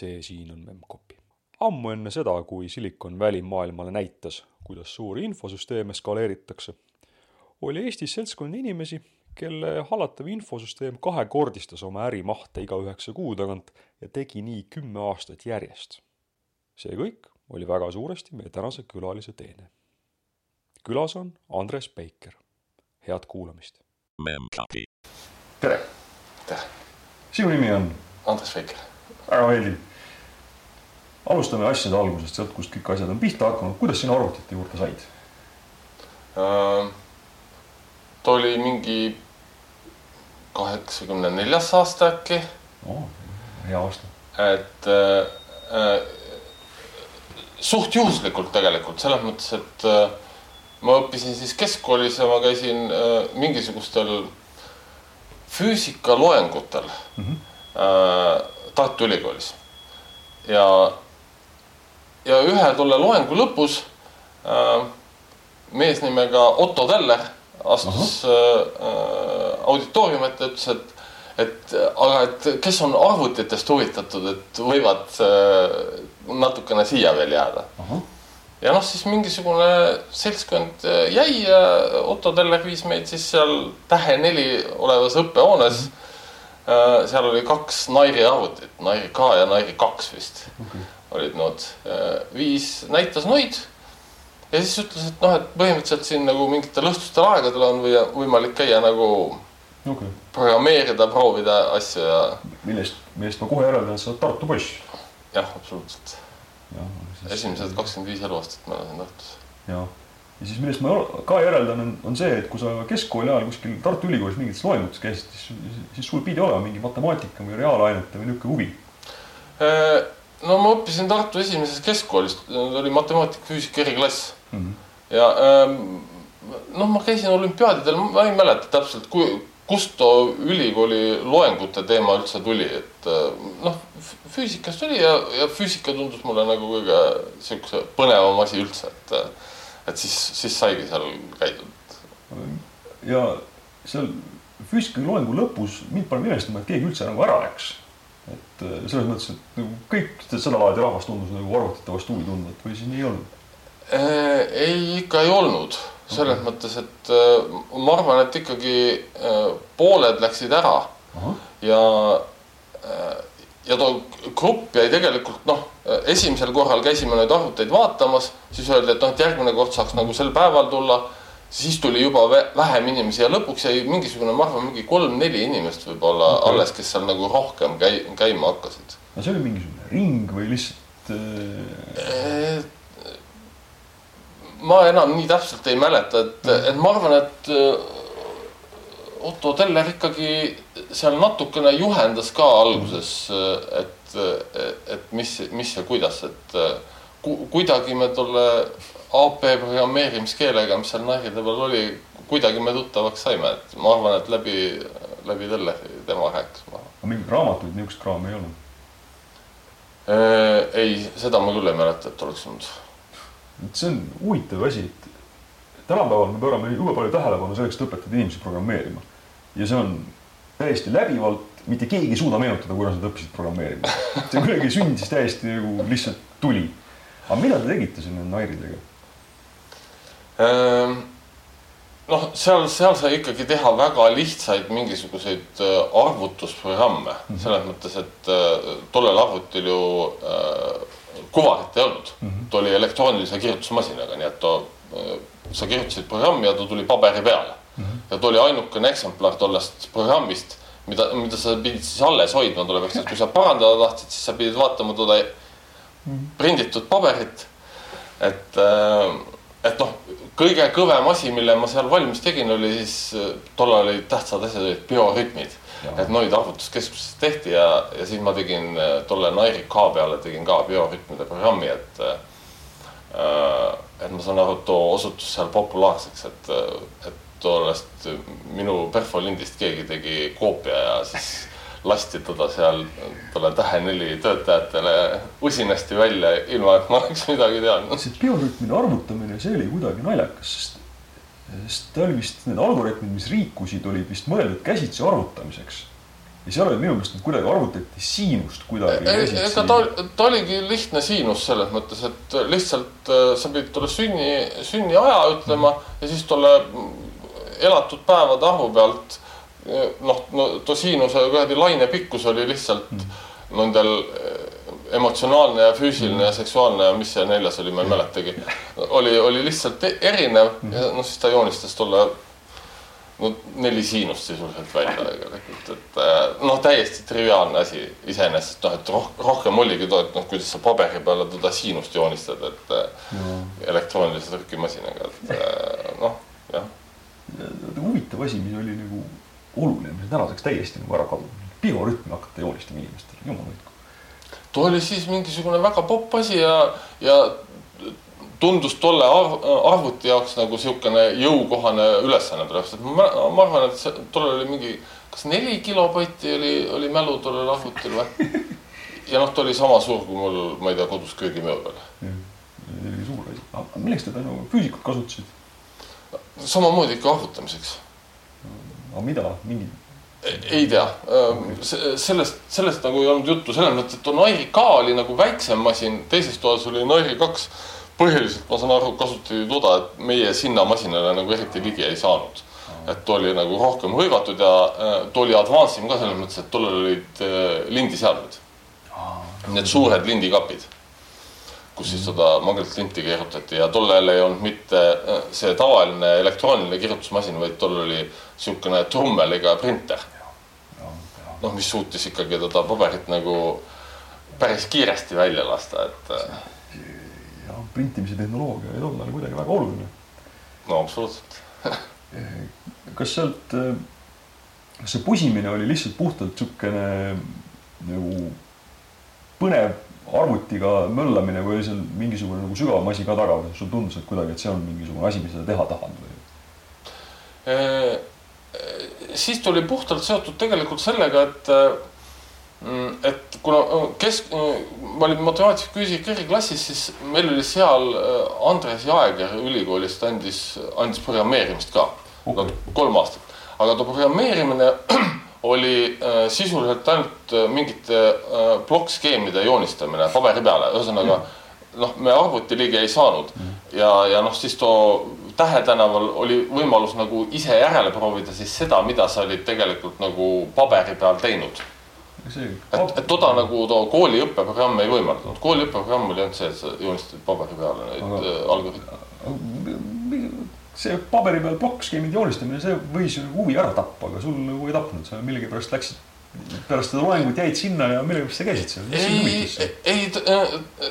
see siin on Memcpy. ammu enne seda, kui Silicon Valley maailmale näitas, kuidas suuri infosüsteeme skaleeritakse, oli Eestis seltskond inimesi, kelle hallatav infosüsteem kahekordistas oma ärimahte iga üheksa kuu tagant ja tegi nii kümme aastat järjest. see kõik oli väga suuresti meie tänase külalise teene. külas on Andres Peiker. head kuulamist. Tere! tere, sinu nimi on? Andres Veiker. väga meeldiv. Alustame asjade algusest, sealt, kust kõik asjad on pihta hakanud. kuidas sina arvutite juurde said? ta oli mingi kaheksakümne neljas aasta äkki, oo, hea aasta. et äh, suht juhuslikult tegelikult selles mõttes, et äh, ma õppisin siis keskkoolis ja ma käisin äh, mingisugustel füüsikaloengutel mm -hmm. äh, Tartu Ülikoolis ja, ja ühe tolle loengu lõpus äh, mees nimega Otto Teller astus -huh. äh, auditooriumi ette ütles, et, et aga et kes on arvutitest huvitatud, et võivad äh, natukene siia veel jääda ja noh, siis mingisugune seltskond jäi ja Otto Teller viis meid siis seal Tähe neli olevas õppehoones uh. -huh. seal oli kaks Nairi arvutit, Nairi K ja Nairi kaks vist okay. Olid need, viis näitas noid ja siis ütles, et noh, et põhimõtteliselt siin nagu mingitel õhtustel aegadel on või võimalik käia nagu okay. programmeerida, proovida asju ja. millest, millest ma kohe järeldan, et sa oled Tartu poiss. jah, absoluutselt. Siis... esimesed kakskümmend viis eluaastat ma elasin Tartus. ja, ja siis millest ma ka järeldan, on, on see, et kui sa keskkooli ajal kuskil Tartu Ülikoolis mingites loengutes käisid, siis, siis sul pidi olema mingi matemaatika või reaalainete või niisugune huvi no ma õppisin Tartu esimeses keskkoolis, oli matemaatika, füüsika eriklass mm. -hmm. ja ähm, noh, ma käisin olümpiaadidel, ma ei mäleta täpselt, kui, kust too ülikooli loengute teema üldse tuli, et äh, noh, füüsikast oli ja, ja füüsika tundus mulle nagu kõige siukse põnevam asi üldse, et, et siis, siis saigi seal käidud. ja seal füüsika loengu lõpus mind paneb imestama, et keegi üldse nagu ära läks et äh, selles mõttes, et nagu kõik seda laadi rahvas tundus nagu arvutite vastu huvi tundvat või siis nii ei olnud? Äh, ei, ikka ei olnud selles okay. mõttes, et äh, ma arvan, et ikkagi pooled läksid ära Aha. ja ja too grupp jäi tegelikult noh, esimesel korral käisime neid arvuteid vaatamas, siis öeldi, et noh, et järgmine kord saaks nagu sel päeval tulla siis tuli juba vähem inimesi ja lõpuks jäi mingisugune, ma arvan, mingi kolm-neli inimest võib-olla okay. alles, kes seal nagu rohkem käi-, käima hakkasid. no see oli mingisugune ring või lihtsalt äh...? ma enam nii täpselt ei mäleta, et mm., et ma arvan, et äh, Otto Teller ikkagi seal natukene juhendas ka alguses, äh, et, et mis, mis ja kuidas, et ku, kuidagi me tolle AP programmeerimiskeelega, mis seal nahkide peal oli, kuidagi me tuttavaks saime, et ma arvan, et läbi, läbi selle tema rääkis. aga mingit raamatut, niisugust kraami ei olnud? Äh, ei, seda ma küll ei mäleta, et oleks olnud. see on huvitav asi, et tänapäeval me pöörame jube palju tähelepanu selleks, et õpetada inimesi programmeerima. ja see on täiesti läbivalt, mitte keegi ei suuda meenutada, kuidas nad õppisid programmeerima. see kuidagi sündis täiesti nagu lihtsalt tuli. Aga mida te tegite sinna Nairidega? Ehm, noh, seal, seal sai ikkagi teha väga lihtsaid mingisuguseid äh, arvutusprogramme mm -hmm. selles mõttes, et äh, tollel arvutil ju äh, kuvarit ei olnud mm. -hmm. ta oli elektroonilise kirjutusmasinaga, nii et too, sa kirjutasid programmi ja ta tuli paberi peale mm. -hmm. ja ta oli ainukene eksemplar tollest programmist, mida, mida sa pidid siis alles hoidma, sellepärast et kui sa parandada tahtsid, siis sa pidid vaatama toda. Prinditud paberit. et äh, et noh, kõige kõvem asi, mille ma seal valmis tegin, oli siis tollal olid tähtsad asjad olid biorütmid. et Noid arvutuskeskuses tehti ja, ja siis ma tegin tolle Nairi K peale tegin ka biorütmide programmi, et äh,. et ma saan aru, et too osutus seal populaarseks, et, et tollest minu perfolindist keegi tegi koopia ja siis lasti teda seal talle Tähe neli töötajatele usinasti välja, ilma et ma oleks midagi teadnud. see biorütmide arvutamine, see oli kuidagi naljakas, sest, sest ta oli vist, need algoritmid, mis liikusid, olid vist mõeldud käsitsi arvutamiseks. ja seal oli minu meelest kuidagi arvutati siinust kuidagi ega ta, ta oligi lihtne siinus selles mõttes, et lihtsalt äh, sa pidid talle sünni, sünniaja ütlema ja siis talle elatud päevade arvu pealt noh, no too siinuse kuradi laine pikkus oli lihtsalt mm. nendel äh, emotsionaalne ja füüsiline ja seksuaalne ja mis see neljas oli, ma ei mäletagi. oli, oli lihtsalt e-, erinev ja noh, siis ta joonistas tolle no neli siinust sisuliselt välja tegelikult, et äh, noh, täiesti triviaalne asi iseenesest noh, et roh rohkem oligi too, et noh, kuidas sa paberi peale teda siinust joonistad, et no. elektroonilise trükimasinaga, et noh, jah. huvitav asi, mis oli nagu oluline, mis tänaseks täiesti nagu ära kadunud, biorütmi hakata joonistama inimestele, jumal hoidku. too oli siis mingisugune väga popp asi ja, ja tundus tolle arv, arvuti jaoks nagu niisugune jõukohane ülesanne pärast, et ma, ma arvan, et see tollal oli mingi, kas neli kilobaiti oli, oli mälu tollel arvutil või? ja noh, ta oli sama suur kui mul, ma ei tea, kodus köögimööbel. suur asi, aga milleks te tänu füüsikat kasutasid? samamoodi ikka arvutamiseks. Aga mida, mingi? ei tea, sellest, sellest nagu ei olnud juttu, selles mõttes, et Nairi K oli nagu väiksem masin, teises toas oli Nairi kaks. Põhiliselt ma saan aru, kasutati toda, et meie sinna masinale nagu eriti ligi ei saanud. et oli nagu rohkem hõivatud ja too oli advance im ka selles mõttes, et tollal olid lindiseadmed. Need suured lindikapid, kus siis seda magnetlinti keerutati ja tollal ei olnud mitte äh, see tavaline elektrooniline kirjutusmasin, vaid tollal oli niisugune trummeliga printer. noh, mis suutis ikkagi teda paberit nagu päris kiiresti välja lasta, et printimise tehnoloogia ei tollal kuidagi väga oluline. no absoluutselt kas sealt, kas see pusimine oli lihtsalt puhtalt niisugune nagu põnev arvutiga möllamine või oli seal mingisugune nagu sügavam asi ka taga või sul tundus, et kuidagi, et see on mingisugune asi, mis sa teha tahad või? siis tuli puhtalt seotud tegelikult sellega, et Mm, et kuna kesk, ma olin matemaatikaga eriklassis, siis meil oli seal äh, Andres Jaeger ülikoolist andis, andis programmeerimist ka okay., kolm aastat. aga too programmeerimine oli äh, sisuliselt ainult äh, mingite äh, plokkskeemide joonistamine paberi peale, ühesõnaga mm. noh, me arvuti ligi ei saanud mm. ja, ja noh, siis too Tähe tänaval oli võimalus nagu ise järele proovida siis seda, mida sa olid tegelikult nagu paberi peal teinud et, et toda nagu too kooli õppeprogramm ei võimaldanud, kooli õppeprogramm oli ainult see, et sa joonistasid paberi peale neid äh, algoritme. See paberi peal plokkskeemide joonistamine, see võis ju huvi ära tappa, aga sul nagu ei tapnud, sa millegipärast läksid pärast seda loengut jäid sinna ja millegipärast sa käisid seal? ei, ei,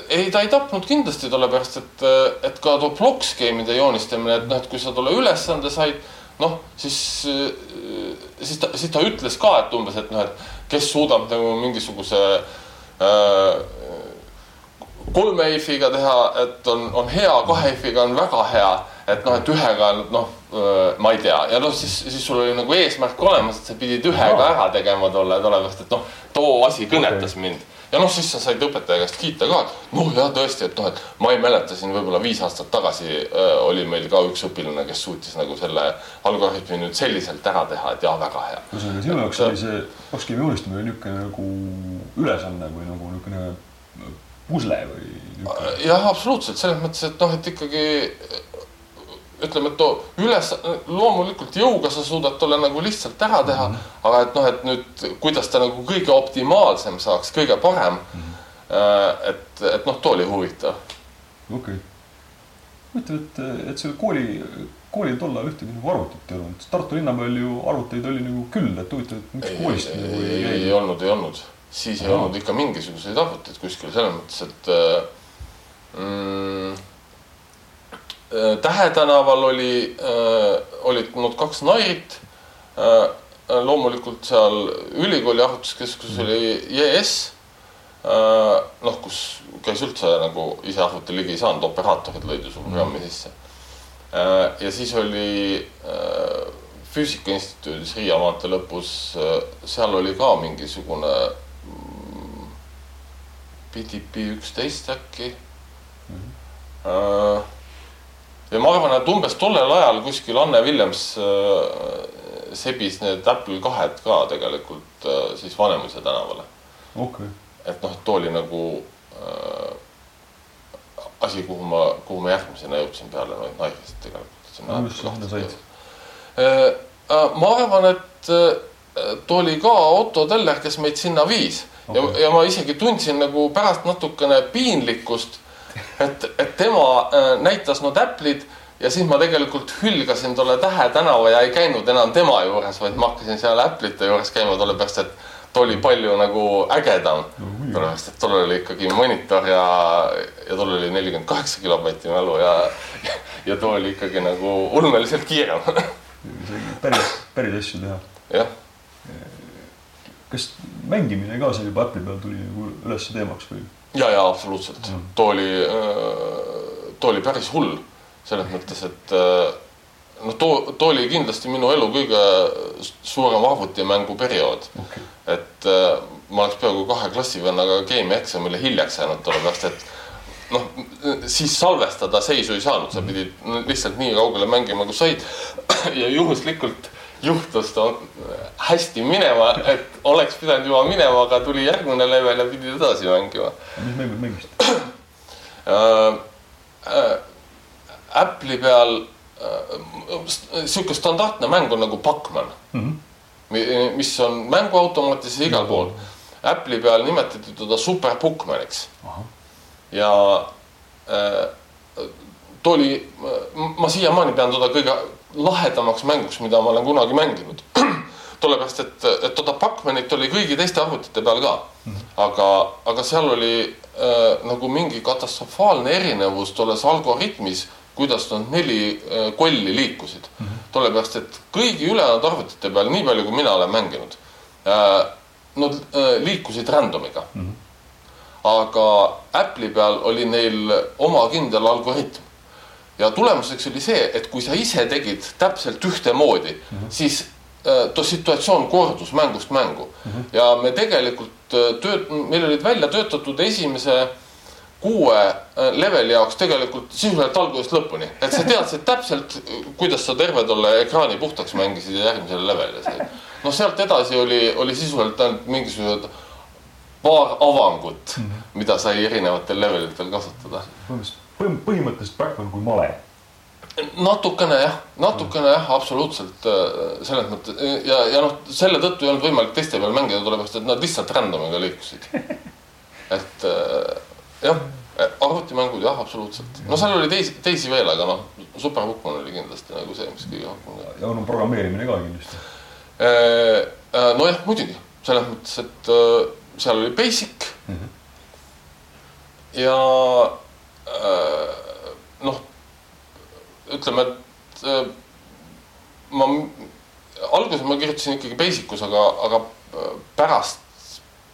ei, ta ei tapnud kindlasti sellepärast, et, et ka too plokkskeemide joonistamine, et noh, et kui sa tolle ülesande said, noh, siis, siis ta, siis ta ütles ka, et umbes, et noh, et kes suudab nagu mingisuguse äh, kolme EIF-iga teha, et on, on hea, kahe EIF-iga on väga hea, et noh, et ühega noh, äh, ma ei tea ja noh, siis, siis sul oli nagu eesmärk olemas, et sa pidid ühega ära tegema tolle, sellepärast et noh, too asi kõnetas okay. mind ja noh, siis sa said õpetaja käest kiita ka, et noh, jah, tõesti, et noh, et ma ei mäleta siin võib-olla viis aastat tagasi äh, oli meil ka üks õpilane, kes suutis nagu selle algoritmi nüüd selliselt ära teha, et jaa, väga hea. ühesõnaga sinu jaoks oli see pakkskeemi joonistamine niisugune nagu ülesanne või nagu niisugune pusle või? jah, absoluutselt selles mõttes, et noh, et ikkagi ütleme, et too üles, loomulikult jõuga sa suudad tolle nagu lihtsalt ära teha mm, -hmm. aga et noh, et nüüd kuidas ta nagu kõige optimaalsem saaks, kõige parem mm. -hmm. et, et noh, too oli huvitav. okei okay., huvitav, et, et selle kooli, koolil tol ajal ühtegi nagu arvutit ei olnud, Tartu linna peal ju arvuteid oli nagu küll, et huvitav, et miks koolist nagu ei, ei, ei, ei olnud, ei olnud, siis Aha. ei olnud ikka mingisuguseid arvuteid kuskil selles mõttes, et äh, mm, Tähe tänaval oli, äh, olid nad kaks Nairit. Äh, loomulikult seal ülikooli arvutuskeskuses oli JS. noh, kus käis üldse nagu ise arvuti ligi ei saanud, operaatorid lõid ju su programmi sisse. ja siis oli Füüsika Instituudis Riia maantee lõpus, seal oli ka mingisugune PDP mm, üksteist äkki mm. -hmm ja ma arvan, et umbes tollel ajal kuskil Anne Williams äh, sebis need Apple kahed ka tegelikult äh, siis Vanemuise tänavale. okay.. et noh, too oli nagu äh, asi, kuhu ma, kuhu ma järgmisena jõudsin peale neid tegelikult. sinna said? Äh, äh, ma arvan, et too oli ka Otto Teller, kes meid sinna viis okay. ja, ja ma isegi tundsin nagu pärast natukene piinlikkust, et, et tema näitas no täplid ja siis ma tegelikult hülgasin tolle Tähe tänava ja ei käinud enam tema juures, vaid ma hakkasin seal Apple'ite juures käima, sellepärast et ta oli palju nagu ägedam no,. sellepärast, et tollel oli ikkagi monitor ja, ja tollel oli nelikümmend kaheksa kilobaiti mälu ja, ja too oli ikkagi nagu ulmeliselt kiirem päris, päris asju teha. jah. kas mängimine ka seal juba Apple'i peal tuli nagu üles teemaks või? Ja, ja absoluutselt, too oli, too oli päris hull selles mõttes, et noh, too, too oli kindlasti minu elu kõige suurem arvutimängu periood okay.. et äh, ma oleks peaaegu kahe klassivennaga keemiaeksamile hiljaks jäänud, sellepärast et noh, siis salvestada seisu ei saanud, sa pidid lihtsalt nii kaugele mängima, kui said. ja juhuslikult juhtus ta hästi minema, et oleks pidanud juba minema, aga tuli järgmine level ja pidid edasi mängima. mis mängu mängisid äh, äh, Apple'i peal äh, sihuke standardne mäng on nagu Pac-Man mm. -hmm. mis on mänguautomaatides igal pool. Apple'i peal nimetati teda Super Puckmaniks. ja äh, too oli, ma siiamaani pean teda kõige lahedamaks mänguks, mida ma olen kunagi mänginud sellepärast, et, et toda Pac-Manit oli kõigi teiste arvutite peal ka aga, aga seal oli äh, nagu mingi katastrofaalne erinevus tolles algoritmis kuidas nad neli äh, kolli liikusid mm -hmm.. sellepärast, et kõigi ülejäänud arvutite peal, nii palju kui mina olen mänginud, äh, nad äh, liikusid random'iga mm. -hmm. aga Apple'i peal oli neil oma kindel algoritm. Ja tulemuseks oli see, et kui sa ise tegid täpselt ühtemoodi mm, -hmm. siis too situatsioon kordus mängust mängu mm. -hmm. ja me tegelikult tööt-, meil olid välja töötatud esimese kuue äh, leveli jaoks tegelikult sisuliselt algusest lõpuni, et sa teadsid täpselt, kuidas sa terve tolle ekraani puhtaks mängisid ja järgmisele levelile. noh, sealt edasi oli, oli sisuliselt ainult mingisugused paar avangut mm, -hmm. mida sai erinevatel levelitel kasutada. põhimõtteliselt Backman kui male. natukene jah, natukene jah, absoluutselt äh, selles mõttes ja, ja noh, selle tõttu ei olnud võimalik teiste peal mängida, sellepärast et nad lihtsalt random'iga liikusid. et äh, jah, arvutimängud jah, absoluutselt. no seal oli teisi, teisi veel, aga noh, Super Puhkman oli kindlasti nagu see, mis kõige rohkem. ja no programmeerimine ka kindlasti. Äh, nojah, muidugi selles mõttes, et seal oli basic mm. -hmm. ja noh, ütleme, et ma alguses ma kirjutasin ikkagi basic us, aga, aga pärast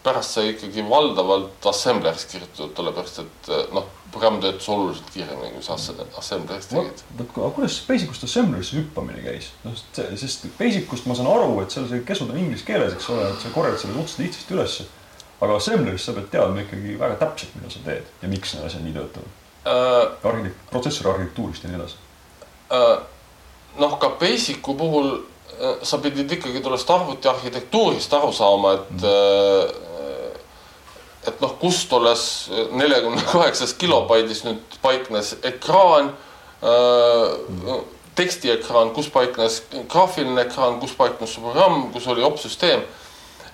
pärast sai ikkagi valdavalt assembleris kirjutatud, sellepärast et noh, programm töötas oluliselt kiiremini, kui sa assembleris tegid. vot, aga kuidas Basic ust assemblerisse hüppamine käis? noh, sest Basic ust ma saan aru, et seal see kesud on inglise keeles, eks ole, et sa korjad selle suhteliselt lihtsasti ülesse. aga assembleris sa pead teadma ikkagi väga täpselt, mida sa teed ja miks need asjad nii töötavad uh,. Arhitekt-, protsessori arhitektuurist ja nii edasi uh,. noh, ka Basicu puhul sa pidid ikkagi sellest arvuti arhitektuurist aru saama, et mm et noh, kus tolles neljakümne kaheksas kilobaidis nüüd paiknes ekraan äh,, tekstiekraan, kus paiknes graafiline ekraan, kus paiknes programm, kus oli opsüsteem.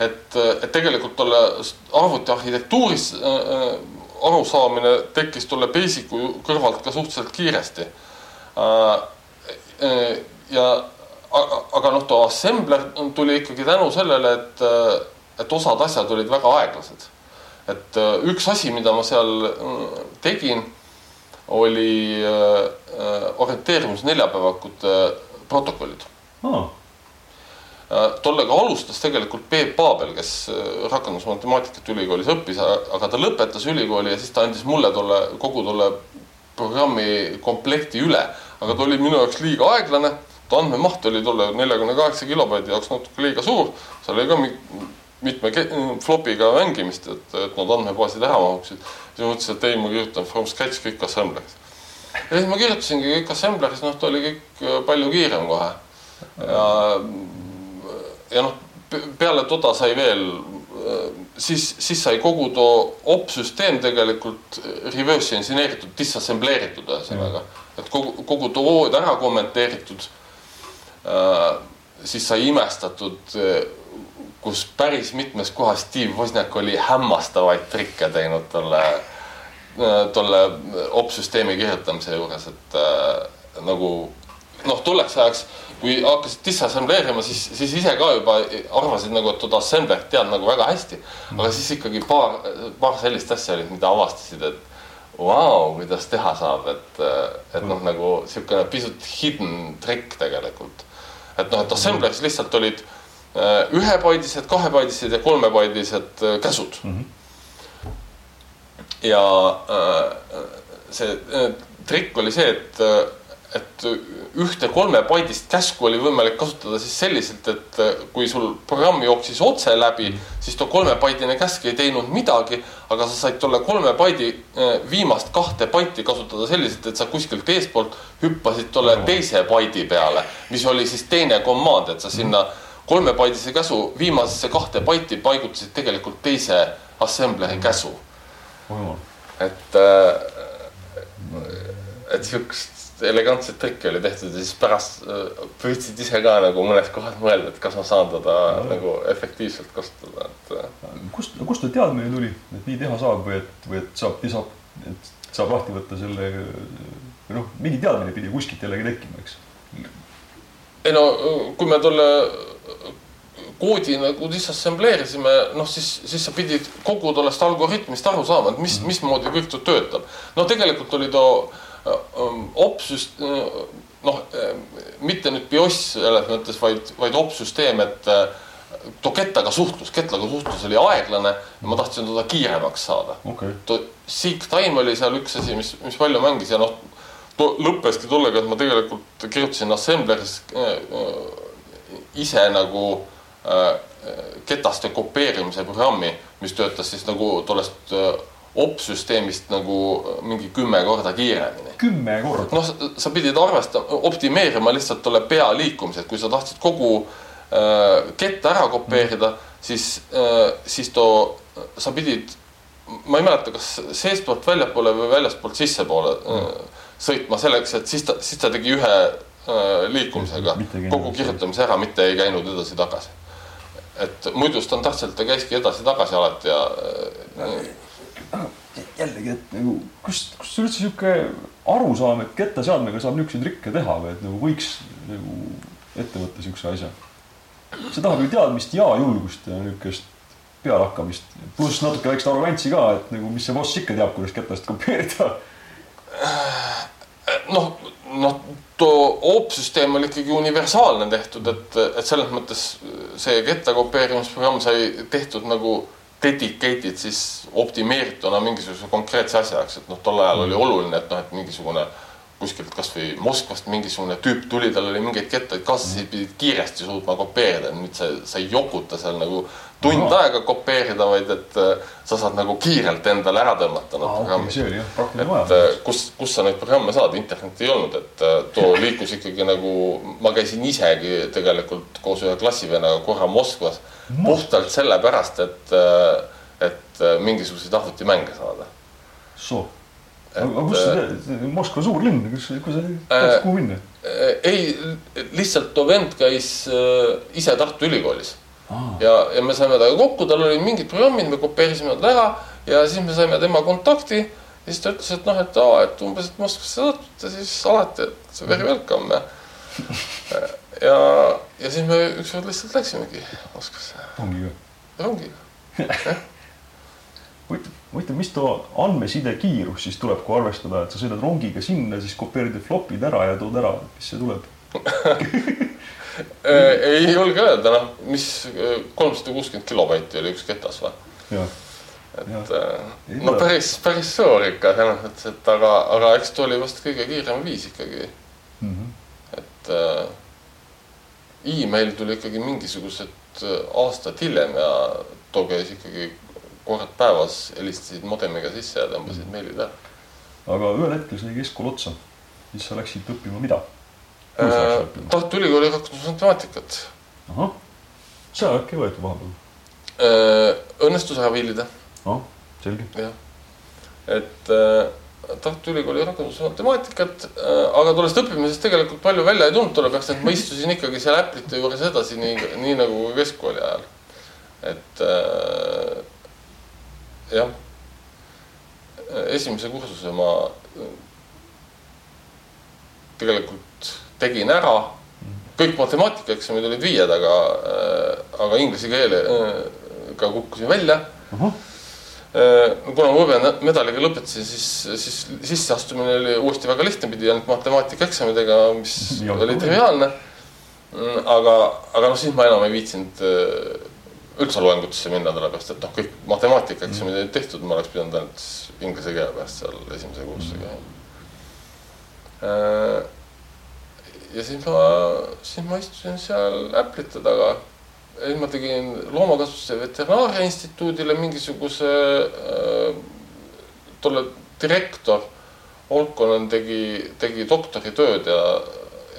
et, et tegelikult tolle arvuti arhitektuuris äh, arusaamine tekkis tolle Basicu kõrvalt ka suhteliselt kiiresti. Äh,. äh ja aga noh, too assembler tuli ikkagi tänu sellele, et, et osad asjad olid väga aeglased. Et äh, üks asi, mida ma seal äh, tegin, oli äh, orienteerimis neljapäevakute protokollid. Oh.. Tollega alustas tegelikult Peep Paabel, kes rakendusmatemaatikat ülikoolis õppis, aga ta lõpetas ülikooli ja siis ta andis mulle tolle, kogu tolle programmi komplekti üle. aga ta oli minu jaoks liiga aeglane, ta andmemaht oli tolle neljakümne kaheksa kilobaidi jaoks natuke liiga suur, seal oli ka mitme flopiga mängimist, et, et need andmebaasid ära mahuksid. siis mõtlesin, et ei, ma kirjutan from scratch kõik assembleris. ja siis ma kirjutasingi kõik assembleris, noh, ta oli kõik äh, palju kiirem kohe. ja ja noh, peale toda sai veel, siis, siis sai kogu too op-süsteem tegelikult reverse engineeritud, disassembleeritud ühesõnaga. et kogu, kogu too ära kommenteeritud. siis sai imestatud, kus päris mitmes kohas Steve Wozniak oli hämmastavaid trikke teinud tolle, tolle op-süsteemi kirjutamise juures, et äh, nagu noh, tolleks ajaks kui hakkasid disassembleerima, siis, siis ise ka juba arvasid nagu, et toda assemblerit tead nagu väga hästi. aga siis ikkagi paar, paar sellist asja olid, mida avastasid, et vau wow,, kuidas teha saab, et, et noh, nagu niisugune pisut hidden trikk tegelikult. et noh, et assembleris lihtsalt olid äh, ühepaidised, kahepaidised ja kolmepaidised äh, käsud mm. -hmm. ja äh, see trikk oli see, et et ühte kolmepaidist käsku oli võimalik kasutada siis selliselt, et äh, kui sul programm jooksis otse läbi, siis too kolmepaidine käsk ei teinud midagi, aga sa said tolle kolme paidi äh, viimast kahte baiti kasutada selliselt, et sa kuskilt eespoolt hüppasid tolle teise paidi peale, mis oli siis teine command, et sa sinna kolmepaidise käsu viimasesse kahte baiti paigutasid tegelikult teise assembleri käsu. et, äh, et siukest elegantset trikki oli tehtud ja siis pärast äh, püüdsid ise ka nagu mõnes kohas mõelda, et kas ma saan teda no. nagu efektiivselt kasutada, et. Äh. kust, kust see teadmine tuli, et nii teha saab või et, või et saab, saab, et saab lahti võtta selle noh, mingi teadmine pidi kuskilt jällegi tekkima, eks? ei no kui me tolle koodi nagu disassembleerisime, noh siis, siis sa pidid kogu tollest algoritmist aru saama, et mis mm, -hmm. mismoodi kõik töötab. no tegelikult oli too opsüst-, noh, mitte nüüd BIOS selles mõttes, vaid, vaid opsüsteem, et too kettaga suhtlus, kettlaga suhtlus oli aeglane ja ma tahtsin teda kiiremaks saada. Okay.. too seek time oli seal üks asi, mis, mis palju mängis ja noh, lõppeski tollega, et ma tegelikult kirjutasin assembleris äh, ise nagu äh, ketaste kopeerimise programmi, mis töötas siis nagu tollest äh, op-süsteemist nagu mingi kümme korda kiiremini. kümme korda? noh, sa pidid arvestama, optimeerima lihtsalt tolle pea liikumise, et kui sa tahtsid kogu äh, kett ära kopeerida mm., siis äh,, siis too, sa pidid, ma ei mäleta, kas seestpoolt väljapoole või väljastpoolt sissepoole äh, mm. sõitma selleks, et siis ta, siis ta tegi ühe äh, liikumisega kogu kirjutamise ära, mitte ei käinud edasi-tagasi. et muidu standardselt ta käiski edasi-tagasi alati ja äh, jällegi, et nagu kust, kust üldse sihuke arusaam, et kettaseadmega saab niisuguseid trikke teha või et nagu võiks nagu ette võtta siukse asja. see tahab ju teadmist ja julgust ja niisugust pealehakkamist, pluss natuke väikest arrogantsi ka, et nagu mis see boss ikka teab, kuidas ketast kopeerida. noh, noh, too OOP-süsteem oli ikkagi universaalne tehtud, et, et selles mõttes see ketta kopeerimisprogramm sai tehtud nagu dedicated siis optimeerituna mingisuguse konkreetse asja jaoks, et noh, tol ajal oli oluline, et noh, et mingisugune kuskilt kasvõi Moskvast mingisugune tüüp tuli, tal oli mingeid kettaid kaasas, mm. pidid kiiresti suutma kopeerida, nüüd sa, sa ei jokuta seal nagu tund Aha. aega kopeerida, vaid et äh, sa saad nagu kiirelt endale ära tõmmata need programmid okay,. et äh, kus, kus sa neid programme saad, internetti ei olnud, et äh, too liikus ikkagi nagu, ma käisin isegi tegelikult koos ühe klassivennaga korra Moskvas puhtalt sellepärast, et, et mingisuguseid arvutimänge saada. Aga kus see, Moskva suur linn, kus, kus sa tahtsid kuhu minna? ei, lihtsalt too vend käis ise Tartu Ülikoolis ja, ja me saime temaga kokku, tal olid mingid programmid, me kopeerisime nad ära ja siis me saime tema kontakti. ja siis ta ütles, et noh, et aa, et umbes, et Moskvasse satute, siis alati, et very welcome ja, ja, ja siis me ükskord lihtsalt läksimegi Moskvasse. rongiga? rongiga huvitav, huvitav, mis too andmeside kiirus siis tuleb, kui arvestada, et sa sõidad rongiga sinna, siis kopeerid flopid ära ja tood ära, mis see tuleb Äh, ei julge öelda, noh, mis äh, kolmsada kuuskümmend kilobaiti oli üks ketas või? et ja. Äh, no päris, päris suur ikka selles mõttes, et aga, aga eks ta oli vast kõige kiirem viis ikkagi mm. -hmm. et äh, email tuli ikkagi mingisugused aastad hiljem ja too käis ikkagi kord päevas, helistasid modemiga sisse ja tõmbasid mm meilid ära. aga ühel hetkel sai keskkool otsa, siis sa läksid õppima mida? Tartu Ülikooli rakendusmatemaatikat. seda äkki ei võetud vahepeal? õnnestus ära viilida. noh, selge. jah, et äh, Tartu Ülikooli rakendusmatemaatikat äh,, aga tollest õppimisest tegelikult palju välja ei tulnud tolle pärast, et ma istusin ikkagi seal Apple'ite juures edasi, nii, nii nagu keskkooli ajal. et äh, jah, esimese kursuse ma tegelikult tegin ära. kõik matemaatikaeksamid olid viied, aga, aga inglise keelega kukkusin välja uh. -huh kuna ma hõbemedaliga lõpetasin, siis, siis sisseastumine oli uuesti väga lihtne, pidi ainult matemaatikaeksamidega, mis ja, oli triviaalne. aga, aga noh, siis ma enam ei viitsinud üldse loengutesse minna, sellepärast et noh, kõik matemaatikaeksamid olid tehtud, ma oleks pidanud ainult inglise keele pärast seal esimese kursusega käima. Mm.. ja siis ma, siis ma istusin seal Apple'ite taga. Siis ma tegin Loomakasvatuse Veterinaaria Instituudile mingisuguse äh,, tolle direktor. Olkonen tegi, tegi doktoritööd ja,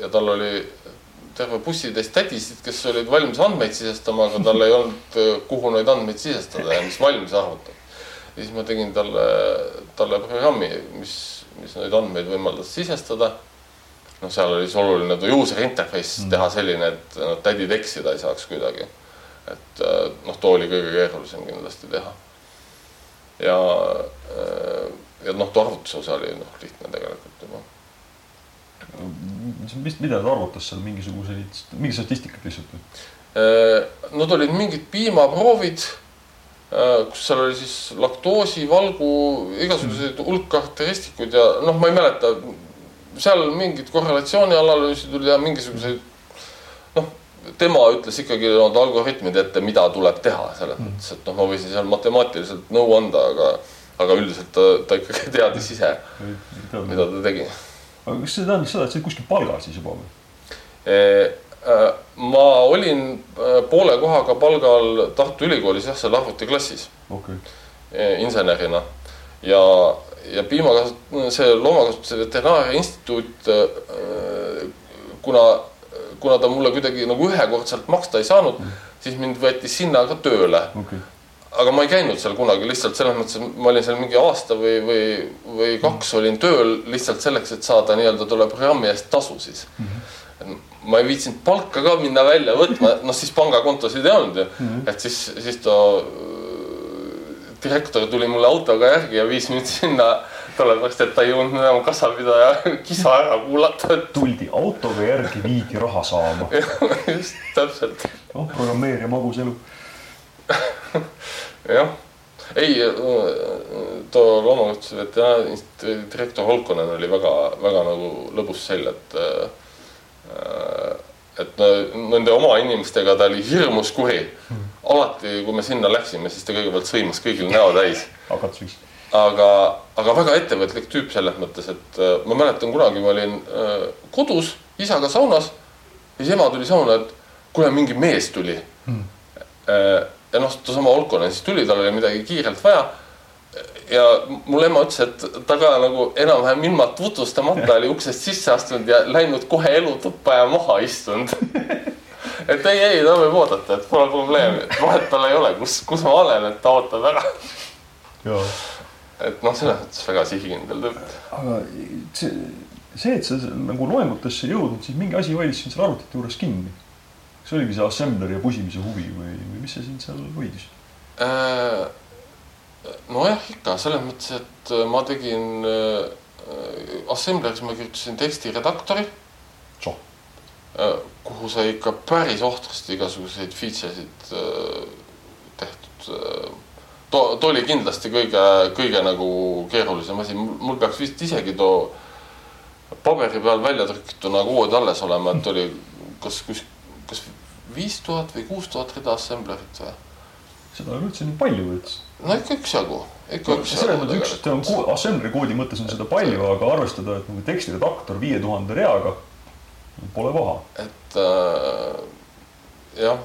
ja tal oli terve bussitäis tädisid, kes olid valmis andmeid sisestama, aga tal ei olnud, kuhu neid andmeid sisestada ja mis valmis arvutada. ja siis ma tegin talle, talle programmi, mis, mis neid andmeid võimaldas sisestada noh, seal oli siis oluline user interface mm. teha selline, et noh, tädid eksida ei saaks kuidagi. et äh, noh, too oli kõige keerulisem kindlasti teha. ja, äh, ja noh, too arvutuse osa oli noh, lihtne tegelikult juba. Mis, mida ta arvutas seal mingisuguseid, mingi statistikat lihtsalt või? Äh, Nad olid mingid piimaproovid kus seal oli siis laktoosi, valgu, igasuguseid hulk karakteristikuid ja noh, ma ei mäleta seal mingid korrelatsioonianalüüsid oli ja mingisuguseid noh, tema ütles ikkagi need algoritmid ette, mida tuleb teha selles mm. mõttes, et noh, ma võisin seal matemaatiliselt nõu anda, aga, aga üldiselt ta, ta ikkagi teadis ise, mida ta tegi. Aga kas see tähendab seda, et sa olid kuskil palgal siis juba või? Äh, ma olin äh, poole kohaga palgal Tartu Ülikoolis jah, seal arvutiklassis okay. Insenerina ja ja piimakasvat-, see Loomakasvatuse Veterinaaria Instituut, äh, kuna, kuna ta mulle kuidagi nagu ühekordselt maksta ei saanud mm., siis mind võeti sinna ka tööle okay. Aga ma ei käinud seal kunagi lihtsalt selles mõttes, et ma olin seal mingi aasta või, või, või kaks olin tööl lihtsalt selleks, et saada nii-öelda tolle programmi eest tasu siis mm. -hmm. ma ei viitsinud palka ka minna välja võtma, noh siis pangakontosid ei olnud ju mm, -hmm. et siis, siis ta direktor tuli mulle autoga järgi ja viis mind sinna, sellepärast et ta ei jõudnud enam kassapidaja kisa ära kuulata tuldi autoga järgi, viidi raha saama just, täpselt. noh, programmeerija magus elu jah, ei, too loomakasvatuse veterinaari direktor Holkonen oli väga, väga nagu lõbus sell, et äh, et nende oma inimestega ta oli hirmus kuri. Hmm. Alati, kui me sinna läksime, siis ta kõigepealt sõimas kõigil näo täis. hakatuseks. aga, aga väga ettevõtlik tüüp selles mõttes, et äh, ma mäletan kunagi ma olin äh, kodus isaga saunas ja siis ema tuli sauna, et kuule, mingi mees tuli. Hmm.. Ja noh, seesama Olkonen siis tuli, tal oli midagi kiirelt vaja. ja mul ema ütles, et ta ka nagu enam-vähem ilma tutvustamata oli uksest sisse astunud ja läinud kohe elutuppa ja maha istunud et ei, ei, ta võib oodata, et pole probleemi, et vahet tal ei ole, kus, kus ma olen, et ta ootab ära. et noh, selles mõttes väga sihikindel tüüp. aga see, see, et sa nagu loengutesse jõudnud, siis mingi asi hoidis sind seal arvutite juures kinni. Kas oligi see assembleri ja pusimise huvi või, või mis see sind seal hoidis äh,? nojah, ikka selles mõttes, et ma tegin äh, assembleris ma kirjutasin tekstiredaktori Äh, kuhu sai ikka päris ohtrasti igasuguseid feature sid äh, tehtud. Äh, too, too oli kindlasti kõige, kõige nagu keerulisem asi, mul peaks vist isegi too paberi peal välja trükituna kood alles olema, et oli kas, kus, kas viis tuhat või kuus tuhat rida assemblerit või? seda ei ole üldse nii palju üldse. no ikka üksjagu, ikka üksjagu. selles mõttes üks, et on assembleri koodi mõttes on seda palju, aga arvestada, et nagu tekstiredaktor viie tuhande reaga Pole paha. et äh, jah.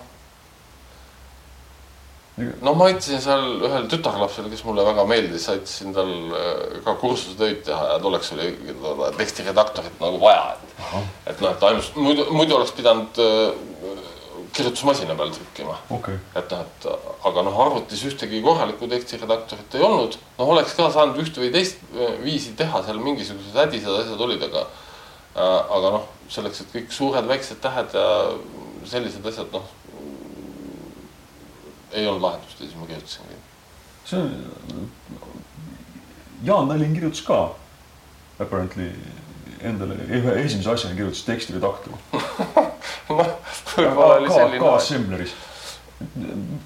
Noh, ma aitasin seal ühel tütarlapsel, kes mulle väga meeldis, aitasin tal äh, ka kursusetöid teha ja tolleks oli tekstiredaktorit nagu vaja, et. et noh, et ainult muidu, muidu oleks pidanud äh, kirjutusmasina peal trükkima okay.. et noh, et aga noh, arvutis ühtegi korralikku tekstiredaktorit ei olnud. noh, oleks ka saanud ühte või teist viisi teha, seal mingisugused hädised asjad olid, aga äh, aga noh, selleks, et kõik suured-väiksed tähed ja sellised asjad, noh, ei olnud lahendust ja siis ma kirjutasingi. see on, Jaan Tallinn kirjutas ka apparently endale ühe esimese asjana kirjutas tekstiredaktori. noh, võib-olla oli selline ka assembleris.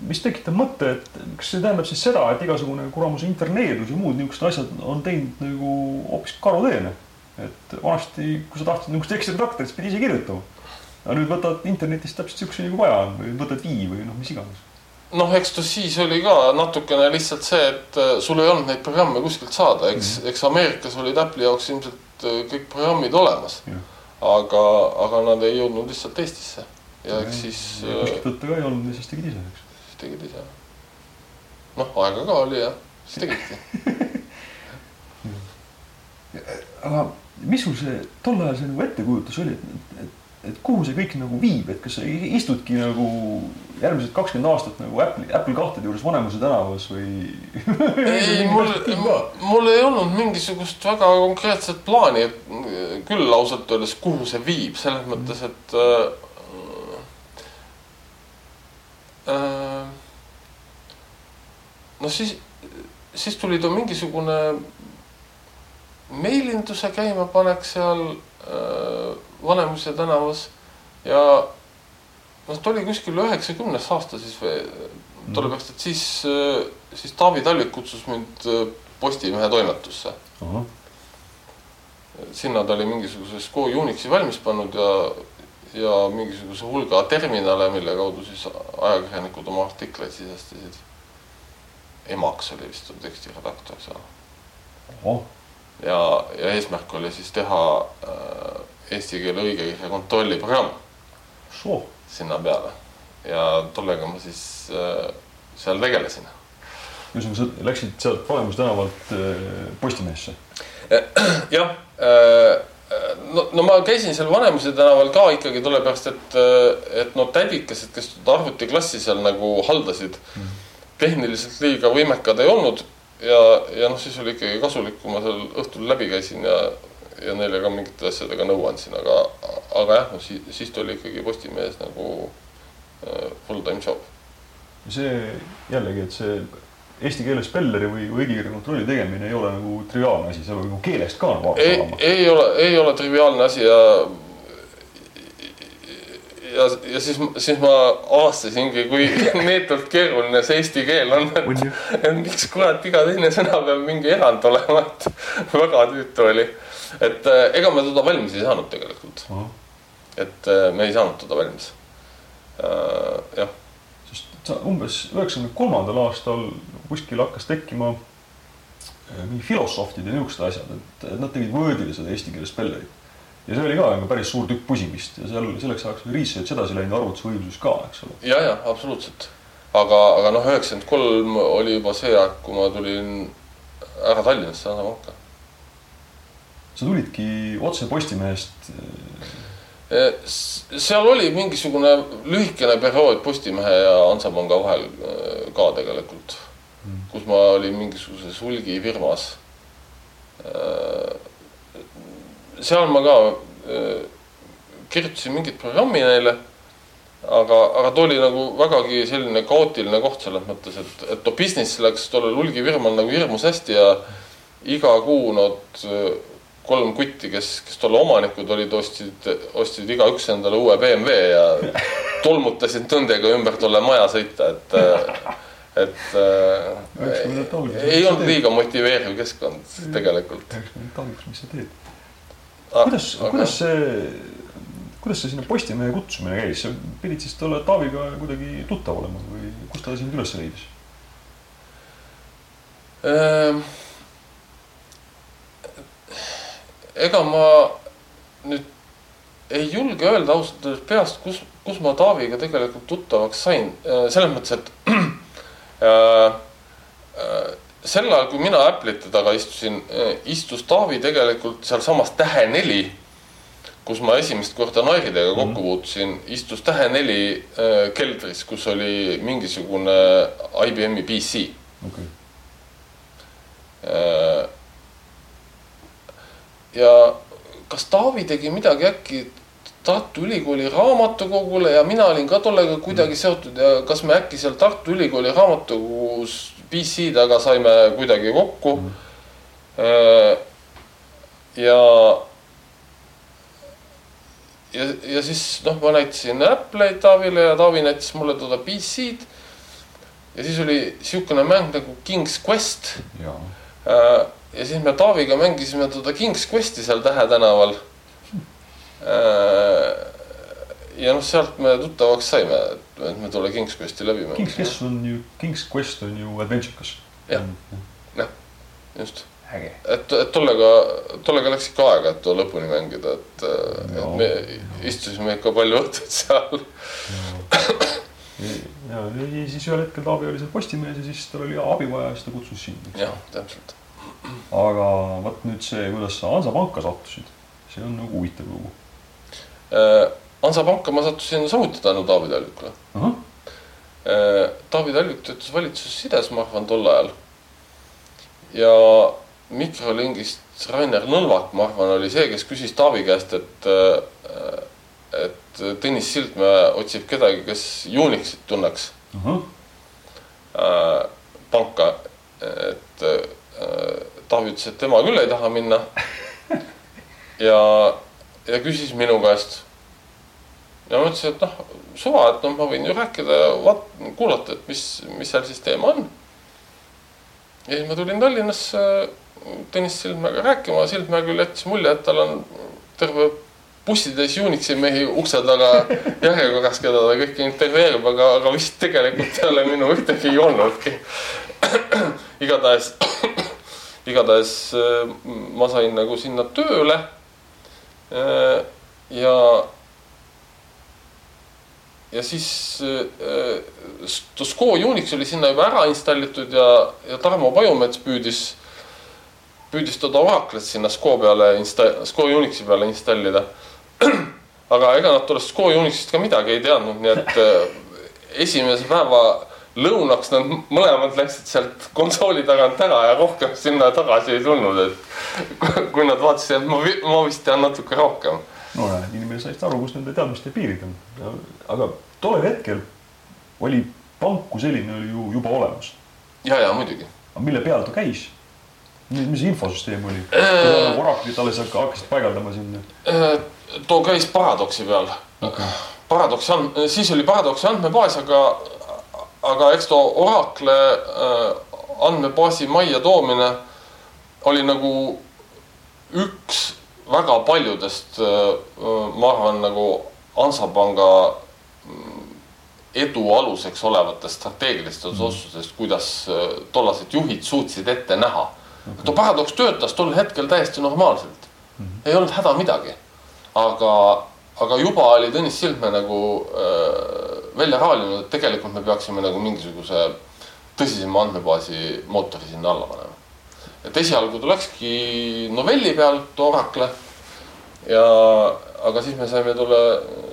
mis tekitab mõtte, et kas see tähendab siis seda, et igasugune kuramuse interneedus ja muud niisugused asjad on teinud nagu hoopis karuteene. et vanasti, kui sa tahtsid niisugust tekstiredaktorit, siis pidi ise kirjutama. aga nüüd võtad internetist täpselt siukse nagu vaja on või võtad Vii või noh, mis iganes. noh, eks ta siis oli ka natukene lihtsalt see, et äh, sul ei olnud neid programme kuskilt saada, eks mm, -hmm. eks Ameerikas olid Apple'i jaoks ilmselt äh, kõik programmid olemas. Jah. aga, aga nad ei jõudnud lihtsalt Eestisse ja eks siis äh, kuskilt võtta ka ei olnud ja siis tegid ise, eks. siis tegid ise. noh, aega ka oli jah, siis tegidki. aga mis sul see tol ajal see nagu ettekujutus oli, et, et, et kuhu see kõik nagu viib, et kas sa istudki nagu järgmised kakskümmend aastat nagu Apple, Apple kahtede juures Vanemuise tänavas või? ei, mul, mul ei olnud mingisugust väga konkreetset plaani, et küll ausalt öeldes, kuhu see viib, selles mõttes, et äh, äh, no siis, siis tuli too mingisugune meilinduse käimapanek seal äh, Vanemuise tänavas ja noh, ta oli kuskil üheksakümnes aasta siis või tollepärast, et siis, siis Taavi Talvik kutsus mind äh, Postimehe toimetusse. sinna ta oli mingisuguse SCO Unixi valmis pannud ja, ja mingisuguse hulga terminale, mille kaudu siis ajakirjanikud oma artikleid sisestasid. emaks oli vist tekstiredaktor seal ja, ja eesmärk oli siis teha äh, eesti keele õigekirja kontrolliprogramm soo, sinna peale ja tollega ma siis äh, seal tegelesin. ühesõnaga sa läksid sealt Vanemuise tänavalt äh, Postimehesse. jah, no, no ma käisin seal Vanemuise tänaval ka ikkagi sellepärast, et, et no tädikesed, kes arvutiklassi seal nagu haldasid mm., tehniliselt liiga võimekad ei olnud ja, ja noh, siis oli ikkagi kasulik, kui ma seal õhtul läbi käisin ja, ja neile ka mingite asjadega nõu andsin, aga, aga jah, no siis, siis tuli ikkagi Postimehes nagu äh, full time job. see jällegi, et see eesti keele spelleri või või õigekirja kontrolli tegemine ei ole nagu triviaalne asi, see peab nagu keelest ka nagu aru ei saama,. ei ole, ei ole triviaalne asi ja ja, ja siis, siis ma avastasingi, kui neetult keeruline see eesti keel on, et miks kurat iga teine sõna peab mingi erand olema, et väga tüütu oli. et eh, ega me teda valmis ei saanud tegelikult, et eh, me ei saanud teda valmis. jah, sest sa umbes üheksakümne kolmandal aastal kuskil hakkas tekkima äh, mingi filosoofid ja niisugused asjad, et nad tegid Wordile seda eesti keele spellerit. Ja see oli ka nagu päris suur tükk pusimist ja seal selleks ajaks oli research edasi läinud, arvutusvõimsus ka, eks ole. ja, ja absoluutselt. aga, aga noh, üheksakümmend kolm oli juba see aeg, kui ma tulin ära Tallinnasse Hansapanka. sa tulidki otse Postimehest, Eh, seal oli mingisugune lühikene periood Postimehe ja Hansapanga vahel eh, ka tegelikult, kus ma olin mingisuguses hulgifirmas. Seal ma ka eh, kirjutasin mingit programmi neile. aga, aga ta oli nagu vägagi selline kaootiline koht selles mõttes, et, et too business läks tollel hulgifirmal nagu hirmus hästi ja iga kuu nad eh, kolm kutti, kes, kes tolle omanikud olid, ostsid, ostsid igaüks endale uue BMW ja tolmutasid tõndega ümber tolle maja sõita, et, et Üheksakümnendate äh, ei olnud liiga motiveeriv keskkond tegelikult. üheksakümnendate alguses, mis sa teed? kuidas, kuidas see, kuidas see sinna Postimehe kutsumine käis, sa pidid siis tolle Taaviga kuidagi tuttav olema või kust ta sind üles leidis? Ehm, ega ma nüüd ei julge öelda ausalt öeldes peast, kus, kus ma Taaviga tegelikult tuttavaks sain, selles mõttes, et äh, äh, sel ajal, kui mina Apple'ite taga istusin, istus Taavi tegelikult sealsamas Tähe neli, kus ma esimest korda Nairidega kokku puutusin, istus Tähe neli äh, keldris, kus oli mingisugune IBM-i PC okay. Äh, ja kas Taavi tegi midagi äkki Tartu Ülikooli raamatukogule ja mina olin ka tollega kuidagi seotud ja kas me äkki seal Tartu Ülikooli raamatukogus PC taga saime kuidagi kokku mm. -hmm. ja, ja, ja siis noh, ma näitasin Apple'id Taavile ja Taavi näitas mulle toda PC-d. ja siis oli sihukene mäng nagu King's Quest. Äh, ja siis me Taaviga mängisime toda King's Questi seal Tähe tänaval Äh, ja noh, sealt me tuttavaks saime, et me tolle King's Questi läbi mängisime. King's Quest on ju, King's Quest on ju adventurekas. jah, jah, just. et, et tollega, tollega läks ikka aega, et too lõpuni mängida, et no., et me istusime ikka palju õhtuid seal. ja, ja siis ühel hetkel Taavi oli seal Postimehes ja siis tal oli abi vaja ja siis ta kutsus sind. jah, täpselt. aga vot nüüd see, kuidas sa Hansapanka sattusid, see on nagu huvitav lugu Äh, Hansapanka ma sattusin samuti tänu Taavi Talvikule uh. -huh. Taavi Talvik töötas valitsussides, ma arvan, tol ajal. ja mikrolingist Rainer Nõlvak, ma arvan, oli see, kes küsis Taavi käest, et, äh, et Tõnis Sildmäe otsib kedagi, kes Unixit tunneks uh. -huh. panka, et Taavi ütles, et tema küll ei taha minna. ja ja küsis minu käest. ja ma ütlesin, et noh, suva, et noh, ma võin ju rääkida, vaat-, kuulata, et mis, mis seal siis teema on. ja siis ma tulin Tallinnasse Tõnis Sildmäega rääkima, Sildmäe küll jättis mulje, et tal on terve bussitäis Unixi mehi ukse taga järjekorras, keda ta kõiki intervjueerib, aga, aga vist tegelikult ei ole minu ühtegi olnudki. igatahes, igatahes ma sain nagu sinna tööle Äh, ja, ja siis äh, Sko Unix oli sinna juba ära installitud ja, ja Tarmo Pajumets püüdis, püüdis toda Oracle'it sinna Sko peale insta-, Sko Unixi peale installida. aga ega nad tollest Sko Unixist ka midagi ei teadnud, nii et äh, esimese päeva lõunaks nad mõlemad läksid sealt konsooli tagant ära ja rohkem sinna tagasi ei tulnud, et kui nad vaatasid, et ma, ma vist tean natuke rohkem. no näed, inimene sai aru, kus nende teadmiste piirid on. aga tollel hetkel oli pank kui selline oli ju juba olemas. ja, ja muidugi. aga mille peal ta käis? mis infosüsteem oli äh,? Oracle'it alles hakkasid paigaldama sinna äh,? too käis Paradoxi peal okay.. Paradoxi and-, siis oli Paradoxi andmebaas, aga aga eks too Oracle äh, andmebaasi majja toomine oli nagu üks väga paljudest, äh, ma arvan, nagu Hansapanga mm, edu aluseks olevatest strateegilistest mm otsustest, kuidas äh, tollased juhid suutsid ette näha okay.. too paradoks töötas tol hetkel täiesti normaalselt mm. -hmm. ei olnud häda midagi. aga, aga juba oli Tõnis Sildmäe nagu äh, välja raalinud, et tegelikult me peaksime nagu mingisuguse tõsisema andmebaasi mootori sinna alla panema. et esialgu ta läkski novelli peal, too Oracle. ja, aga siis me saime tulla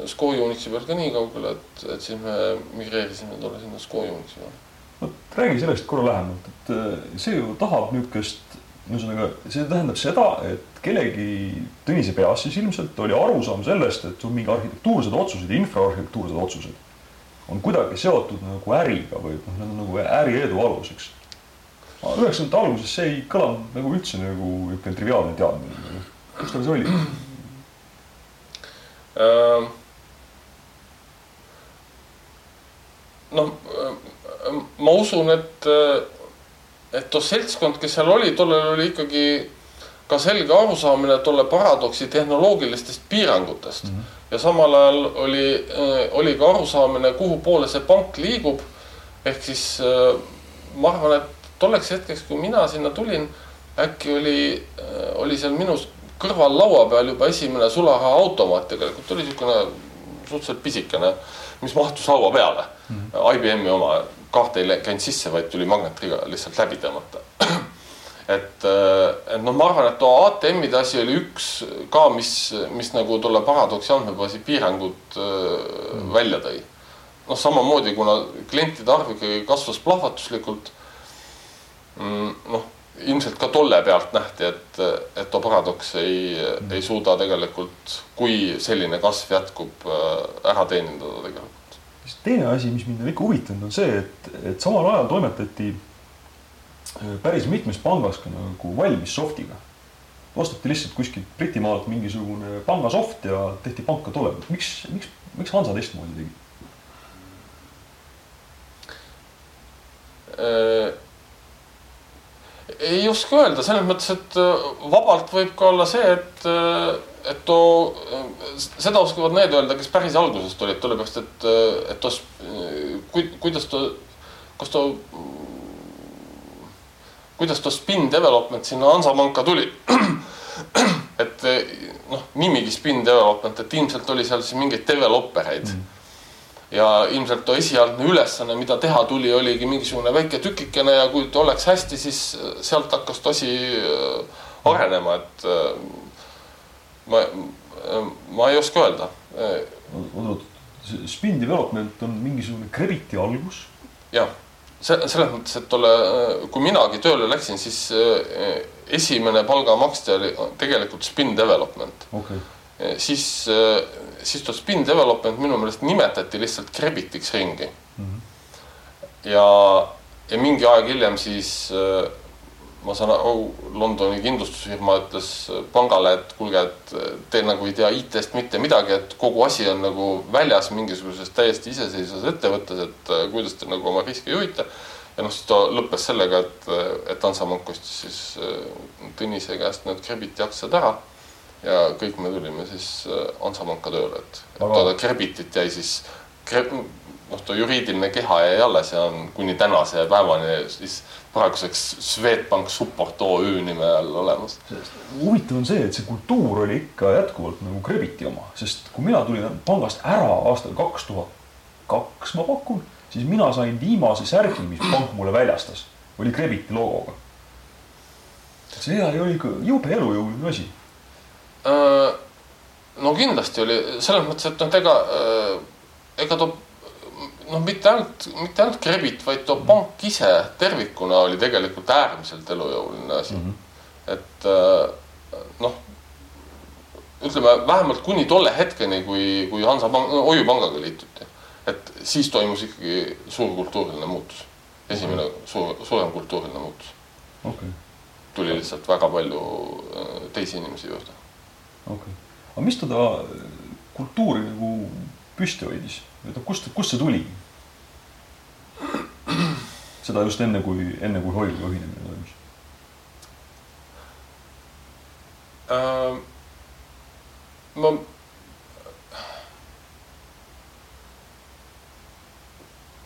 Sco Unixi peal ka nii kaugele, et, et siis me migreerisime tolle sinna Sco Unixi peale. vot räägi sellest korra lähemalt, et äh, see ju tahab niisugust ühesõnaga, see tähendab seda, et kellegi Tõnise peas siis ilmselt oli arusaam sellest, et sul mingi arhitektuursed otsused, infraarhitektuursed otsused on kuidagi seotud nagu äriga või noh, need on nagu äriedu aluseks. üheksakümnendate alguses see ei kõlanud nagu üldse nagu niisugune triviaalne teadmine. kus tal see oli uh,? noh, äh, ma usun, et, et too seltskond, kes seal oli, tollel oli ikkagi ka selge arusaamine tolle paradoksi tehnoloogilistest piirangutest mm. -hmm ja samal ajal oli, äh, oli ka arusaamine, kuhu poole see pank liigub. ehk siis äh, ma arvan, et tolleks hetkeks, kui mina sinna tulin, äkki oli, äh, oli seal minu kõrval laua peal juba esimene sularahaautomaat, tegelikult oli niisugune suhteliselt pisikene, mis mahtus laua peale mm. -hmm. IBM-i oma kaarte ei käinud sisse, vaid tuli magnetriga lihtsalt läbi tõmmata. Et, et noh, ma arvan, et too ATM-ide asi oli üks ka, mis, mis nagu tolle paradoksi andmebaasi piirangud mm. välja tõi. noh, samamoodi kuna klientide arv ikkagi kasvas plahvatuslikult. Mm, noh, ilmselt ka tolle pealt nähti, et, et too paradoks ei mm., ei suuda tegelikult, kui selline kasv jätkub, ära teenindada tegelikult. teine asi, mis mind on ikka huvitanud, on see, et, et samal ajal toimetati päris mitmes pangas ka nagu valmis soft'iga. osteti lihtsalt kuskilt Britimaalt mingisugune pangasoft ja tehti panka tulema. miks, miks, miks Hansa teistmoodi tegi? Äh, ei oska öelda, selles mõttes, et äh, vabalt võib ka olla see, et, äh, et too, seda oskavad need öelda, kes päris algusest olid, sellepärast et, et tos, kuidas ta, kas ta kuidas too spin development sinna Hansapanka tuli et noh, nimigi spin development, et ilmselt oli seal siis mingeid developereid mm. ja ilmselt too esialgne ülesanne, mida teha tuli, oligi mingisugune väike tükikene ja kui oleks hästi, siis sealt hakkas too asi äh, arenema, et ma, ma ei oska öelda. oot, oot, spin development on mingisugune Crediti algus? jah see selles mõttes, et tolle, kui minagi tööle läksin, siis eh, esimene palgamakste oli tegelikult spin development okay.. Eh, siis, eh, siis too spin development minu meelest nimetati lihtsalt Crebitiks ringi mm. -hmm. ja, ja mingi aeg hiljem siis ma saan aru, Londoni kindlustusfirma ütles pangale, et kuulge, et te nagu ei tea IT-st mitte midagi, et kogu asi on nagu väljas mingisuguses täiesti iseseisvas ettevõttes, et kuidas te nagu oma riske juhite. ja noh, siis ta lõppes sellega, et, et Hansapank ostis siis Tõnise käest need Crebiti aktsiad ära ja kõik me tulime siis Hansapanka tööle, et, et toda Crebitit jäi siis noh, too juriidiline keha jäi alles ja on kuni tänase päevani siis praeguseks Swedbank Support OÜ nime all olemas. huvitav on see, et see kultuur oli ikka jätkuvalt nagu Krebiti oma, sest kui mina tulin pangast ära aastal kaks tuhat kaks, ma pakun, siis mina sain viimase särgi, mis pank mulle väljastas, oli Krebiti logoga. see oli ikka jube elujõuline asi. Äh, no kindlasti oli selles mõttes, et noh, ega, äh, ega too noh, mitte ainult, mitte ainult Krebit, vaid too pank ise tervikuna oli tegelikult äärmiselt elujõuline asi mm. -hmm. et äh, noh, ütleme vähemalt kuni tolle hetkeni, kui, kui Hansapank no,, Hoiupangaga liituti, et siis toimus ikkagi suur kultuuriline muutus. esimene mm -hmm. suur, suurem kultuuriline muutus okay.. tuli lihtsalt väga palju äh, teisi inimesi juurde. okei okay., aga mis teda kultuuri nagu püsti hoidis? Et kust, kust see tuli? seda just enne, kui, enne kui Hoiuga ühinemine toimus äh,. ma.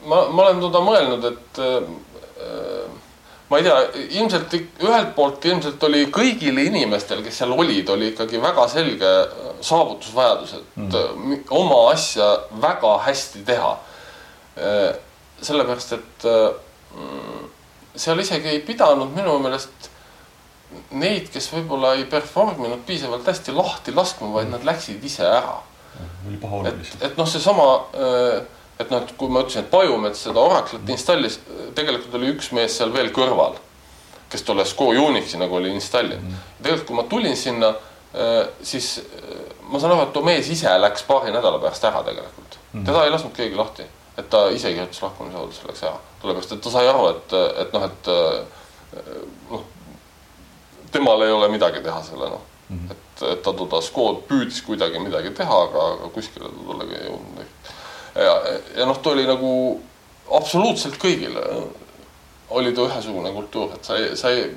ma, ma olen toda mõelnud, et äh, ma ei tea, ilmselt ühelt poolt ilmselt oli kõigil inimestel, kes seal olid, oli ikkagi väga selge saavutusvajadus, et mm. oma asja väga hästi teha. Äh, sellepärast, et äh, seal isegi ei pidanud minu meelest neid, kes võib-olla ei perform inud piisavalt hästi lahti laskma, vaid nad läksid ise ära. et, et noh, seesama, äh, et noh, et kui ma ütlesin, et Pajumets seda Oracle'it installis, tegelikult oli üks mees seal veel kõrval, kes tolle SCO Unixi nagu oli installinud. Mm.. tegelikult, kui ma tulin sinna, siis ma saan aru, et too mees ise läks paari nädala pärast ära tegelikult. Mm.. teda ei lasknud keegi lahti, et ta ise kirjutas lahkumisavalduse, läks ära. sellepärast, et ta sai aru, et, et noh, et noh, temal ei ole midagi teha selle noh. Mm et, et ta toda Scott püüdis kuidagi midagi teha, aga, aga kuskile ta tollega ei jõudnud. Ja, ja noh, ta oli nagu absoluutselt kõigile oli ta ühesugune kultuur, et sa ei, sa ei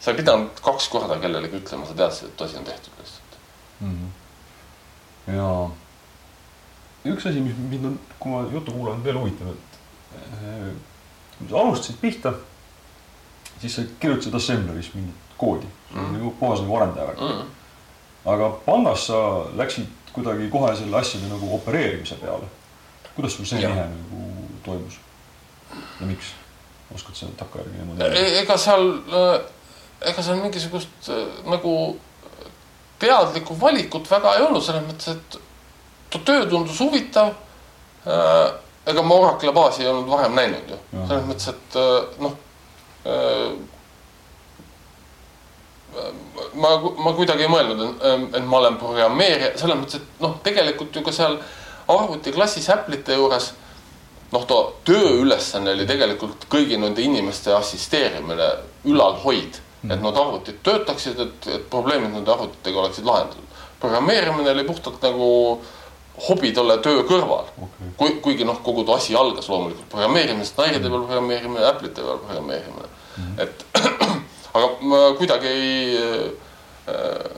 sa ei pidanud kaks korda kellelegi ütlema, sa teadsid, et asi on tehtud lihtsalt mm. -hmm. ja üks asi, mis mind on, kui ma juttu kuulan, veel huvitav, et äh, kui sa alustasid pihta, siis sa kirjutasid assembleris mingit koodi mm, -hmm. nagu puhas nagu arendaja värk mm. -hmm. aga pangas sa läksid kuidagi kohe selle asjade nagu opereerimise peale. kuidas sul see nihe nagu toimus ja miks? oskad sa takkajärgi niimoodi E- ega seal, ega seal mingisugust äh, nagu teadlikku valikut väga ei olnud, selles mõttes, et töö tundus huvitav. ega ma Oracle baasi ei olnud varem näinud ju, selles mõttes, et äh, noh. ma, ma kuidagi ei mõelnud, et ma olen programmeerija, selles mõttes, et noh, tegelikult ju ka seal arvutiklassis Apple'ite juures noh, too tööülesanne oli tegelikult kõigi nende inimeste assisteerimine, ülalhoid, et need arvutid töötaksid, et, et probleemid nende arvutitega oleksid lahendatud. programmeerimine oli puhtalt nagu hobi tolle töö kõrval Okei. kui, kuigi noh, kogu too asi algas loomulikult programmeerimisest, Nairide peal programmeerimine, Apple'ite peal programmeerimine mm, -hmm. et aga ma kuidagi ei äh,,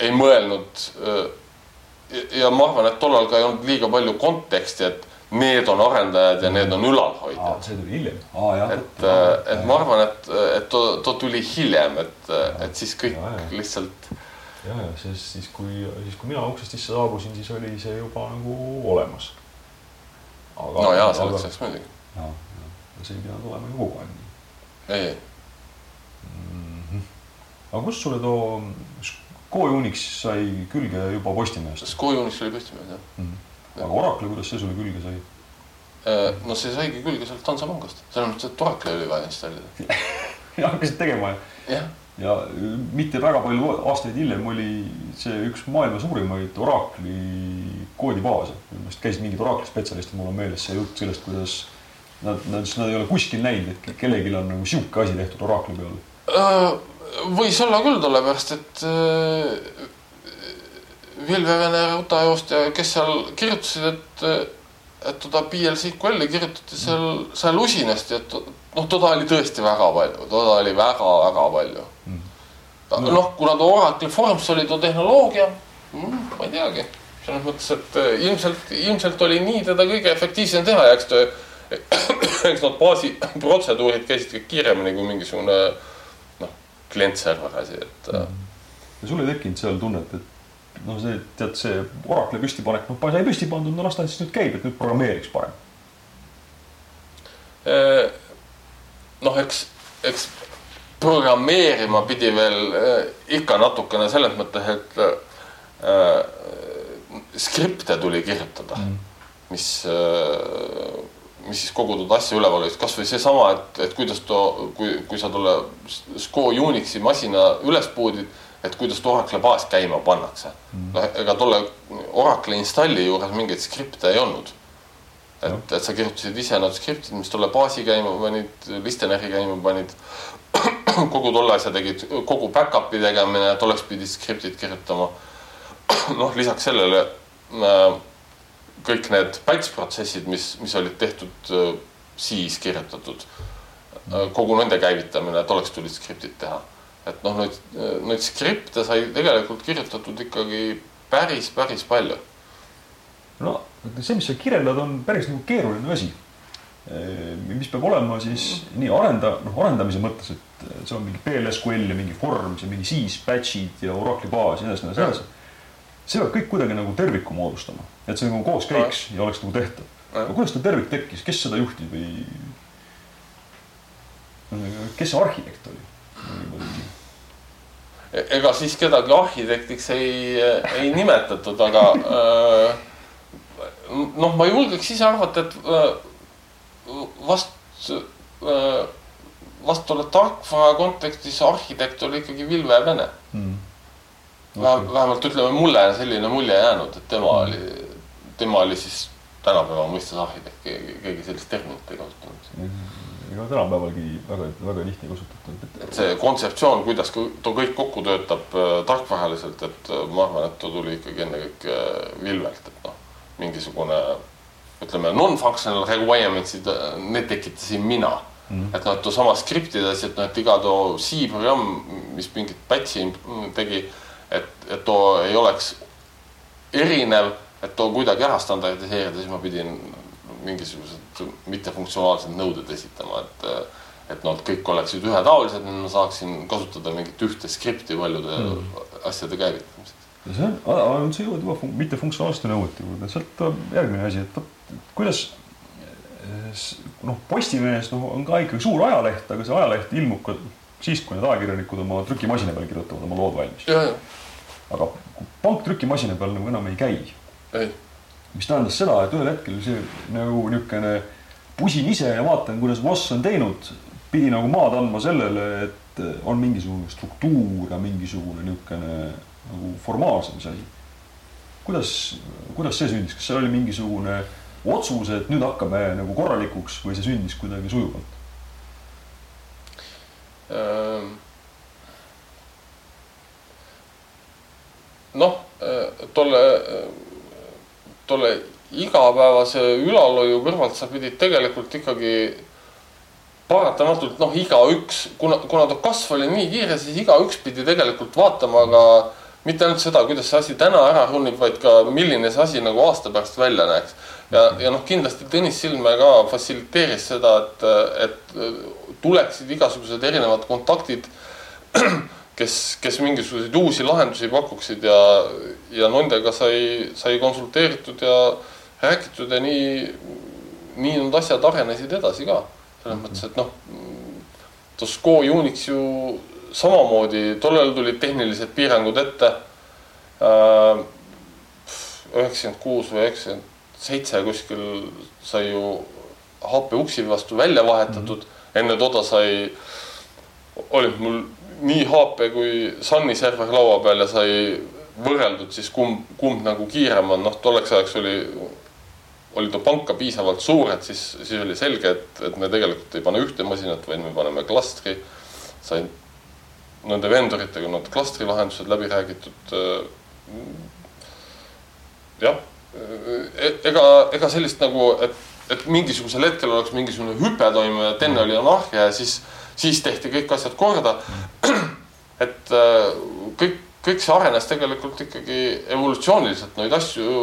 ei mõelnud äh,. ja ma arvan, et tollal ka ei olnud liiga palju konteksti, et need on arendajad ja need on ülalhoidjad. see tuli hiljem. jah. et, et ma arvan, et, et too, too tuli hiljem, et, et siis kõik Ja, ja. lihtsalt ja, ja siis, siis kui, siis kui mina uksest sisse saabusin, siis oli see juba nagu olemas. aga. no jaa, selleks ajaks muidugi. ja, ja see ei pidanud olema ju kogu aeg nii ei, mm. -hmm. aga kust sulle too Unix sai külge juba Postimehest sest Kojunis oli Postimees jah. mm? -hmm. aga Oracle, kuidas see sulle külge sai? no see saigi külge sealt Hansapangast, selles mõttes, et Oracle oli vaja installida. ja hakkasid tegema ja jah, ja mitte väga palju aastaid hiljem oli see üks maailma suurimaid Oracle'i koodibaase. minu meelest käisid mingid Oracle'i spetsialistid, mul on meeles see jutt sellest, kuidas nad, nad, nad ei ole kuskil näinud, et kellelgi on nagu sihuke asi tehtud Oracle'i peal. Võis olla küll, sellepärast et äh, Vilve Vene raudteejoostja, kes seal kirjutasid, et, et toda PLSQL-i kirjutati seal, seal usinasti, et noh, toda oli tõesti väga palju, toda oli väga-väga palju Mm. no.. noh, kuna too Oracle Forms oli too tehnoloogia mm,, ma ei teagi, selles mõttes, et äh, ilmselt, ilmselt oli nii teda kõige efektiivsem teha ja eks ta, eks need baasiprotseduurid käisid kõik kiiremini kui mingisugune noh, klient-server asi, et mm. ja sul ei tekkinud seal tunnet, et noh, see tead, see Oracle'i püstipanek, noh, sai püsti pandud, no las ta siis nüüd käib, et nüüd programmeeriks parem. Eh, noh, eks, eks programmeerima pidi veel eh, ikka natukene selles mõttes, et äh, skripte tuli kirjutada mm., mis äh,, mis siis kogu seda asja üleval hoidis, kasvõi seesama, et, et kuidas too, kui, kui sa tolle SCO Unixi masina üles puudid, et kuidas too Oracle baas käima pannakse mm.. noh, ega tolle Oracle installi juures mingeid skripte ei olnud et, et sa kirjutasid ise need skriptid, mis tolle baasi käima panid, listeneri käima panid. kogu tolle asja tegid, kogu back-up'i tegemine, tolleks pidid skriptid kirjutama. noh, lisaks sellele äh, kõik need batch protsessid, mis, mis olid tehtud äh, siis kirjutatud. kogu nende käivitamine, tolleks tulid skriptid teha. et noh, neid, neid skripte sai tegelikult kirjutatud ikkagi päris, päris palju no see, mis sa kirjeldad, on päris nagu keeruline asi. mis peab olema siis nii arenda, noh arendamise mõttes, et see on mingi PLSQL ja mingi Forms ja mingi siis batch'id ja Oracle'i baas ja nii edasi, nii edasi. See peab kõik kuidagi nagu terviku moodustama, et see nagu koos käiks ja oleks nagu tehtav. aga kuidas see tervik tekkis, kes seda juhtis või? kes see arhitekt oli? ega siis kedagi arhitektiks ei, ei nimetatud, aga äh, noh, ma julgeks ise arvata, et äh, vast äh,, vast tolle tarkvara kontekstis arhitekt oli ikkagi Vilve Vene. Mm. Vähemalt ütleme, mulle on selline mulje jäänud, et tema oli, tema oli siis tänapäeva mõistes arhitekt, keegi, keegi sellist terminit ei kasutanud. ega tänapäevalgi väga, väga tihti kasutatud. et see kontseptsioon, kuidas too kõik kokku töötab äh, tarkvaraliselt, et äh, ma arvan, et too tuli ikkagi ennekõike äh, Vilvelt, et noh, mingisugune ütleme, non-functional requirements'id, need tekitasin mina mm.. et noh, et too sama skriptides, et noh, et iga too C programm, mis mingit batch'i tegi, et, et too ei oleks erinev, et too kuidagi ära standardiseerida, siis ma pidin mingisugused mittefunktsionaalsed nõuded esitama, et et noh, et kõik oleksid ühetaolised, et ma saaksin kasutada mingit ühte skripti paljude mm. asjade käivitamiseks. ja see on, sa jõuad juba fun- mittefunktsionaalsete nõuete juurde, sealt järgmine asi, et vot kuidas, noh, Postimehes noh, on ka ikkagi suur ajaleht, aga see ajaleht ilmub ka siis, kui need ajakirjanikud oma trükimasina peal kirjutavad oma lood valmis. Aga pank trükimasina peal nagu enam ei käi. mis tähendas seda, et ühel hetkel see nagu niisugune pusin ise ja vaatan, kuidas boss on teinud, pidi nagu maad andma sellele, et on mingisugune struktuur ja mingisugune niisugune nagu formaalsem see asi. kuidas, kuidas see sündis, kas seal oli mingisugune otsus, et nüüd hakkame nagu korralikuks või see sündis kuidagi sujuvalt? Ehm, noh, eh, tolle, tolle igapäevase ülalhoiu kõrvalt sa pidid tegelikult ikkagi paratamatult noh, igaüks, kuna, kuna ta kasv oli nii kiire, siis igaüks pidi tegelikult vaatama ka mitte ainult seda, kuidas see asi täna ära runnib, vaid ka milline see asi nagu aasta pärast välja näeks. ja, ja noh, kindlasti Tõnis Silme ka fassiliteeris seda, et, et tuleksid igasugused erinevad kontaktid, kes, kes mingisuguseid uusi lahendusi pakuksid ja, ja nendega sai, sai konsulteeritud ja räägitud ja nii, nii need asjad arenesid edasi ka. selles mm -hmm. mõttes, et noh, Tosco Unix ju samamoodi, tollal tulid tehnilised piirangud ette. Äh, üheksakümmend kuus või üheksakümmend seitse kuskil sai ju HP uksi vastu välja vahetatud mm, -hmm. enne toda sai, olid mul nii HP kui Sunny server laua peal ja sai võrreldud siis kumb, kumb nagu kiirem on, noh, tolleks ajaks oli oli too pank ka piisavalt suur, et siis, siis oli selge, et, et me tegelikult ei pane ühte masinat, vaid me paneme klastri. sain nende vendoritega need klastri lahendused läbi räägitud. jah, ega, ega sellist nagu, et, et mingisugusel hetkel oleks mingisugune hüpe toimunud, et enne oli anarhia ja siis, siis tehti kõik asjad korda. et kõik, kõik see arenes tegelikult ikkagi evolutsiooniliselt, neid asju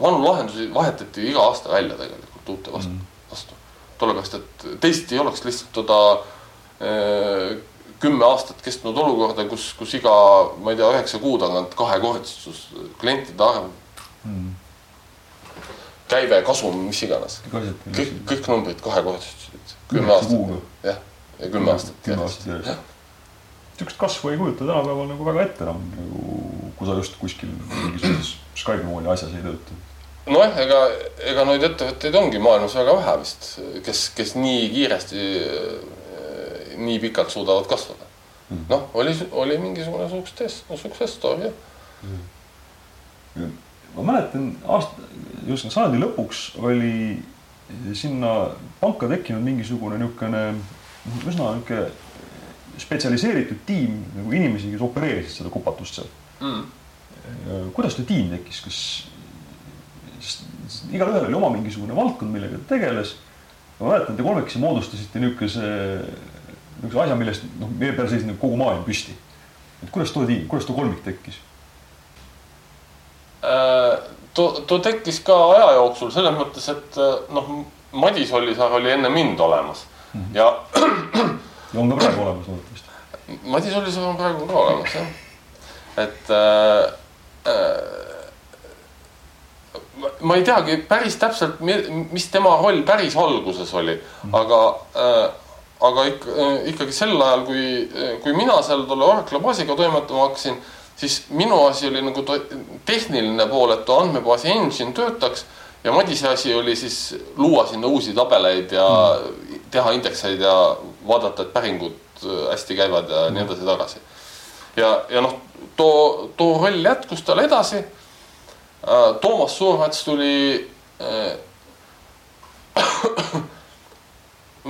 vanu lahendusi vahetati iga aasta välja tegelikult uute vastu mm., vastu. sellepärast, et teisiti ei oleks lihtsalt toda äh, kümme aastat kestnud olukorda, kus, kus iga, ma ei tea, üheksa kuu tagant kahekordistus klientide arv mm.. Käive, kasum, mis iganes. kõik, kõik numbrid kahekordistusid. kümme aastat, jah, ja kümme aastat. kümme aastat järjest. niisugust kasvu ei kujuta tänapäeval nagu väga ette enam nagu, kui sa just kuskil mingisuguses Skype'i moodi asjas ei tööta. Nojah, ega, ega neid ettevõtteid ongi maailmas väga vähe vist, kes, kes nii kiiresti, nii pikalt suudavad kasvada. Mm.. noh, oli, oli mingisugune success, success story jah. Mm.. Ma mäletan aasta, just sajandi lõpuks oli sinna panka tekkinud mingisugune niisugune üsna niisugune spetsialiseeritud tiim nagu inimesi, kes opereerisid seda kupatust seal mm.. kuidas see tiim tekkis, kas sest igalühel oli oma mingisugune valdkond, millega ta tegeles. ma mäletan, te kolmekesi moodustasite niisuguse, niisuguse asja, millest noh, meie peal seisis nagu kogu maailm püsti. et kuidas too tiim, kuidas too kolmik tekkis? Too, too tekkis ka aja jooksul selles mõttes, et äh, noh, Madis Ollisaar oli enne mind olemas mm -hmm. ja. ja on ka praegu olemas loodetavasti. Madis Ollisaar on praegu ka olemas jah, et äh, äh, ma ei teagi päris täpselt, mis tema roll päris alguses oli, mm. aga äh, aga ikka, äh, ikkagi sel ajal, kui, kui mina seal tolle Oracle baasiga toimetama hakkasin, siis minu asi oli nagu tehniline pool, et too andmebaasi engine töötaks ja Madise asi oli siis luua sinna uusi tabeleid ja mm. teha indekseid ja vaadata, et päringud äh, hästi käivad ja mm. nii edasi-tagasi. ja, ja noh, too, too roll jätkus tal edasi Äh, Toomas Suurmets tuli äh,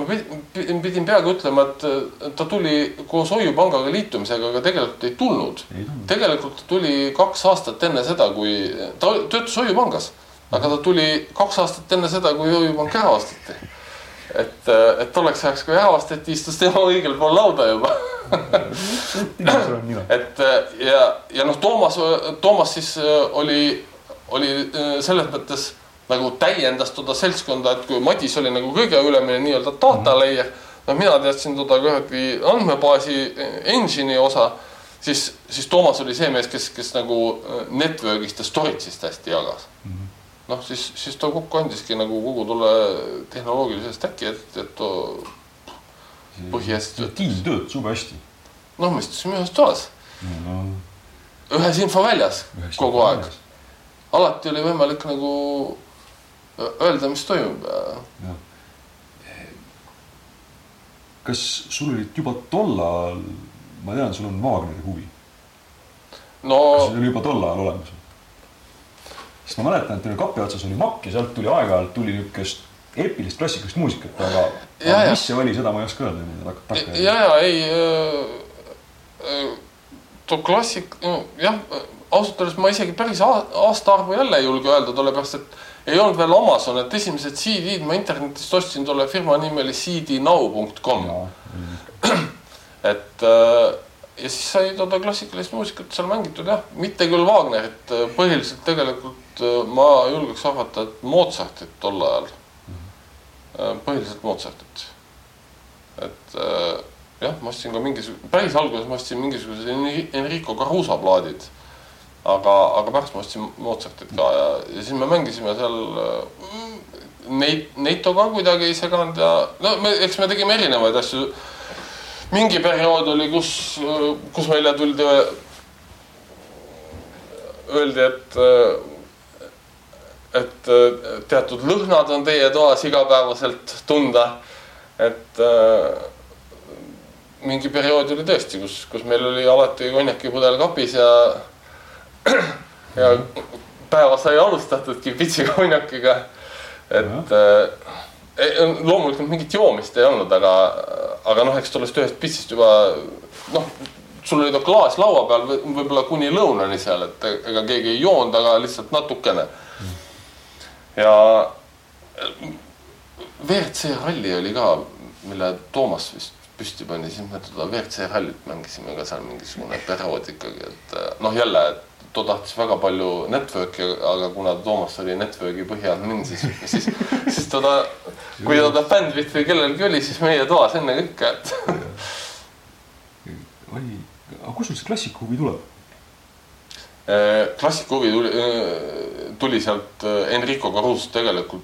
ma pidin peaaegu ütlema, et ta tuli koos Hoiupangaga liitumisega, aga tegelikult ei tulnud. tegelikult ta tuli kaks aastat enne seda, kui ta töötas Hoiupangas, aga ta tuli kaks aastat enne seda, kui Hoiupank ära osteti. et, et tolleks ajaks, kui ära osteti, istus tema õigel pool lauda juba et ja, ja noh, Toomas, Toomas siis oli oli selles mõttes nagu täiendas toda seltskonda, et kui Madis oli nagu kõige ülemine nii-öelda data layer, no mina teadsin toda kuradi andmebaasi engine'i osa, siis, siis Toomas oli see mees, kes, kes nagu äh, network'ist ja storage'ist hästi jagas mm. -hmm. noh, siis, siis too kokku andiski nagu kogu tolle tehnoloogilise stack'i, et, et too põhihästi tiim töötas jube hästi. noh, me istusime ühes toas no.. ühes infoväljas ühes kogu aeg. alati oli võimalik nagu öelda, mis toimub ja. kas sul olid juba tollal, ma tean, sul on Wagneri huvi. no. kas see oli juba tol ajal olemas? sest ma mäletan, et kapi otsas oli makk ja sealt tuli aeg-ajalt tuli niisugust eepilist klassikalist muusikat, aga, aga mis see oli, seda ma ei oska öelda. ja, ja ei äh,, äh, too klassik, jah, ausalt öeldes ma isegi päris aastaarvu jälle ei julge öelda, sellepärast et ei olnud veel Amazon, et esimesed CD-d ma internetist ostsin, tolle firma nimi oli cdnow.com. et äh, ja siis sai toda klassikalist muusikat seal mängitud jah, mitte küll Wagnerit, põhiliselt tegelikult äh, ma julgeks arvata, et Mozartit tol ajal Äh, põhiliselt Mozartit. et äh, jah, ma ostsin ka mingisuguse, päris alguses ma ostsin mingisugused Enrico Caruso plaadid. Aga, aga pärast ma ostsin Mozartit ka ja, ja siis me mängisime seal äh, neid, Neito ka kuidagi ei seganud ja no me, eks me tegime erinevaid asju. mingi periood oli, kus, kus meile tuldi, öeldi, et et teatud lõhnad on teie toas igapäevaselt tunda. et äh, mingi periood oli tõesti, kus, kus meil oli alati konjakipudel kapis ja ja päeva sai alustatudki pitsi konjakiga. et äh, loomulikult mingit joomist ei olnud, aga, aga noh, eks tollest ühest pitsist juba noh, sul oli too klaas laua peal võib-olla kuni lõunani seal, et ega keegi ei joonud, aga lihtsalt natukene ja WRC ralli oli ka, mille Toomas vist püsti pani, siis me teda WRC rallit mängisime ka seal mingisugune periood ikkagi, et noh, jälle, et too tahtis väga palju network'i, aga kuna Toomas oli network'i põhiadmin, siis, siis, siis teda, kui teda bandwidth'i kellelgi oli, siis meie toas ennekõike, et. oli, aga kust sul see klassiku huvi tuleb? Äh, klassiku huvi tuli, äh, tuli sealt äh, Enrico Carusost tegelikult.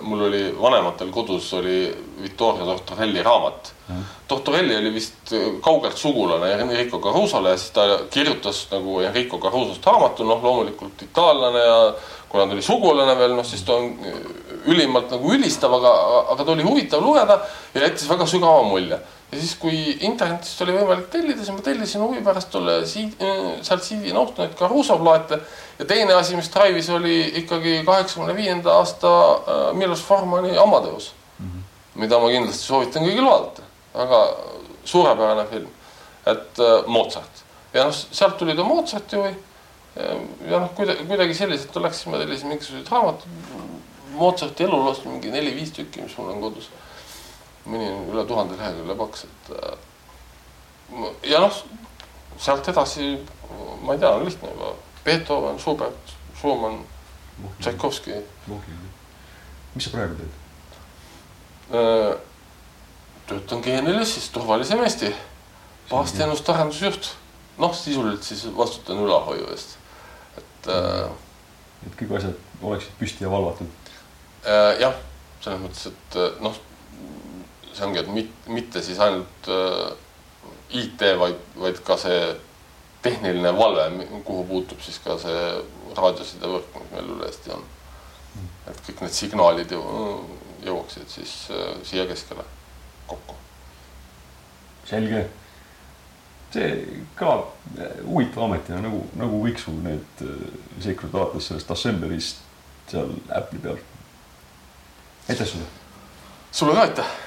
mul oli vanematel kodus oli Vittorio Tortorelli raamat mm.. Tortorelli oli vist kaugelt sugulane Enrico Carusole ja siis ta kirjutas nagu Enrico Carusost raamatu, noh, loomulikult itaallane ja kuna ta oli sugulane veel, noh, siis ta on ülimalt nagu ülistav, aga, aga ta oli huvitav lugeda ja jättis väga sügava mulje ja siis, kui internetist oli võimalik tellida, siis ma tellisin huvi pärast tolle siid, sealt CD Note neid Caruso plaate. ja teine asi, mis Drive'is oli ikkagi kaheksakümne viienda aasta äh, Milos Formani Amadeus mm. -hmm. mida ma kindlasti soovitan kõigil vaadata, väga suurepärane film, et äh, Mozart ja noh, sealt tuli ta Mozarti huvi. ja noh, kuidagi, kuidagi selliselt läks, siis ma tellisin mingisuguseid raamatuid. Mozarti eluloost mingi neli-viis tükki, mis mul on kodus mõni on üle tuhande lehekülje paks, et äh, ja noh, sealt edasi ma ei tea, on lihtne juba. Beethoven, Schubert, Schumann, Tšaikovski. mis sa praegu teed? Äh, töötan GNLS-is, turvalisem Eesti, baasteenuste arendusjuht. noh, sisuliselt siis vastutan ülalhoiu eest, et äh,. et kõik asjad oleksid püsti ja valvatud jah, selles mõttes, et noh see ongi, et mit, mitte siis ainult äh, IT, vaid, vaid ka see tehniline valve, kuhu puutub siis ka see raadiosidevõrk, mis meil üle Eesti on. et kõik need signaalid jõuaksid siis äh, siia keskele kokku. selge. see ka huvitav ametina nagu, nagu kõik su need äh, seiklud alates sellest assemblerist seal Apple'i peal. aitäh sulle. sulle ka aitäh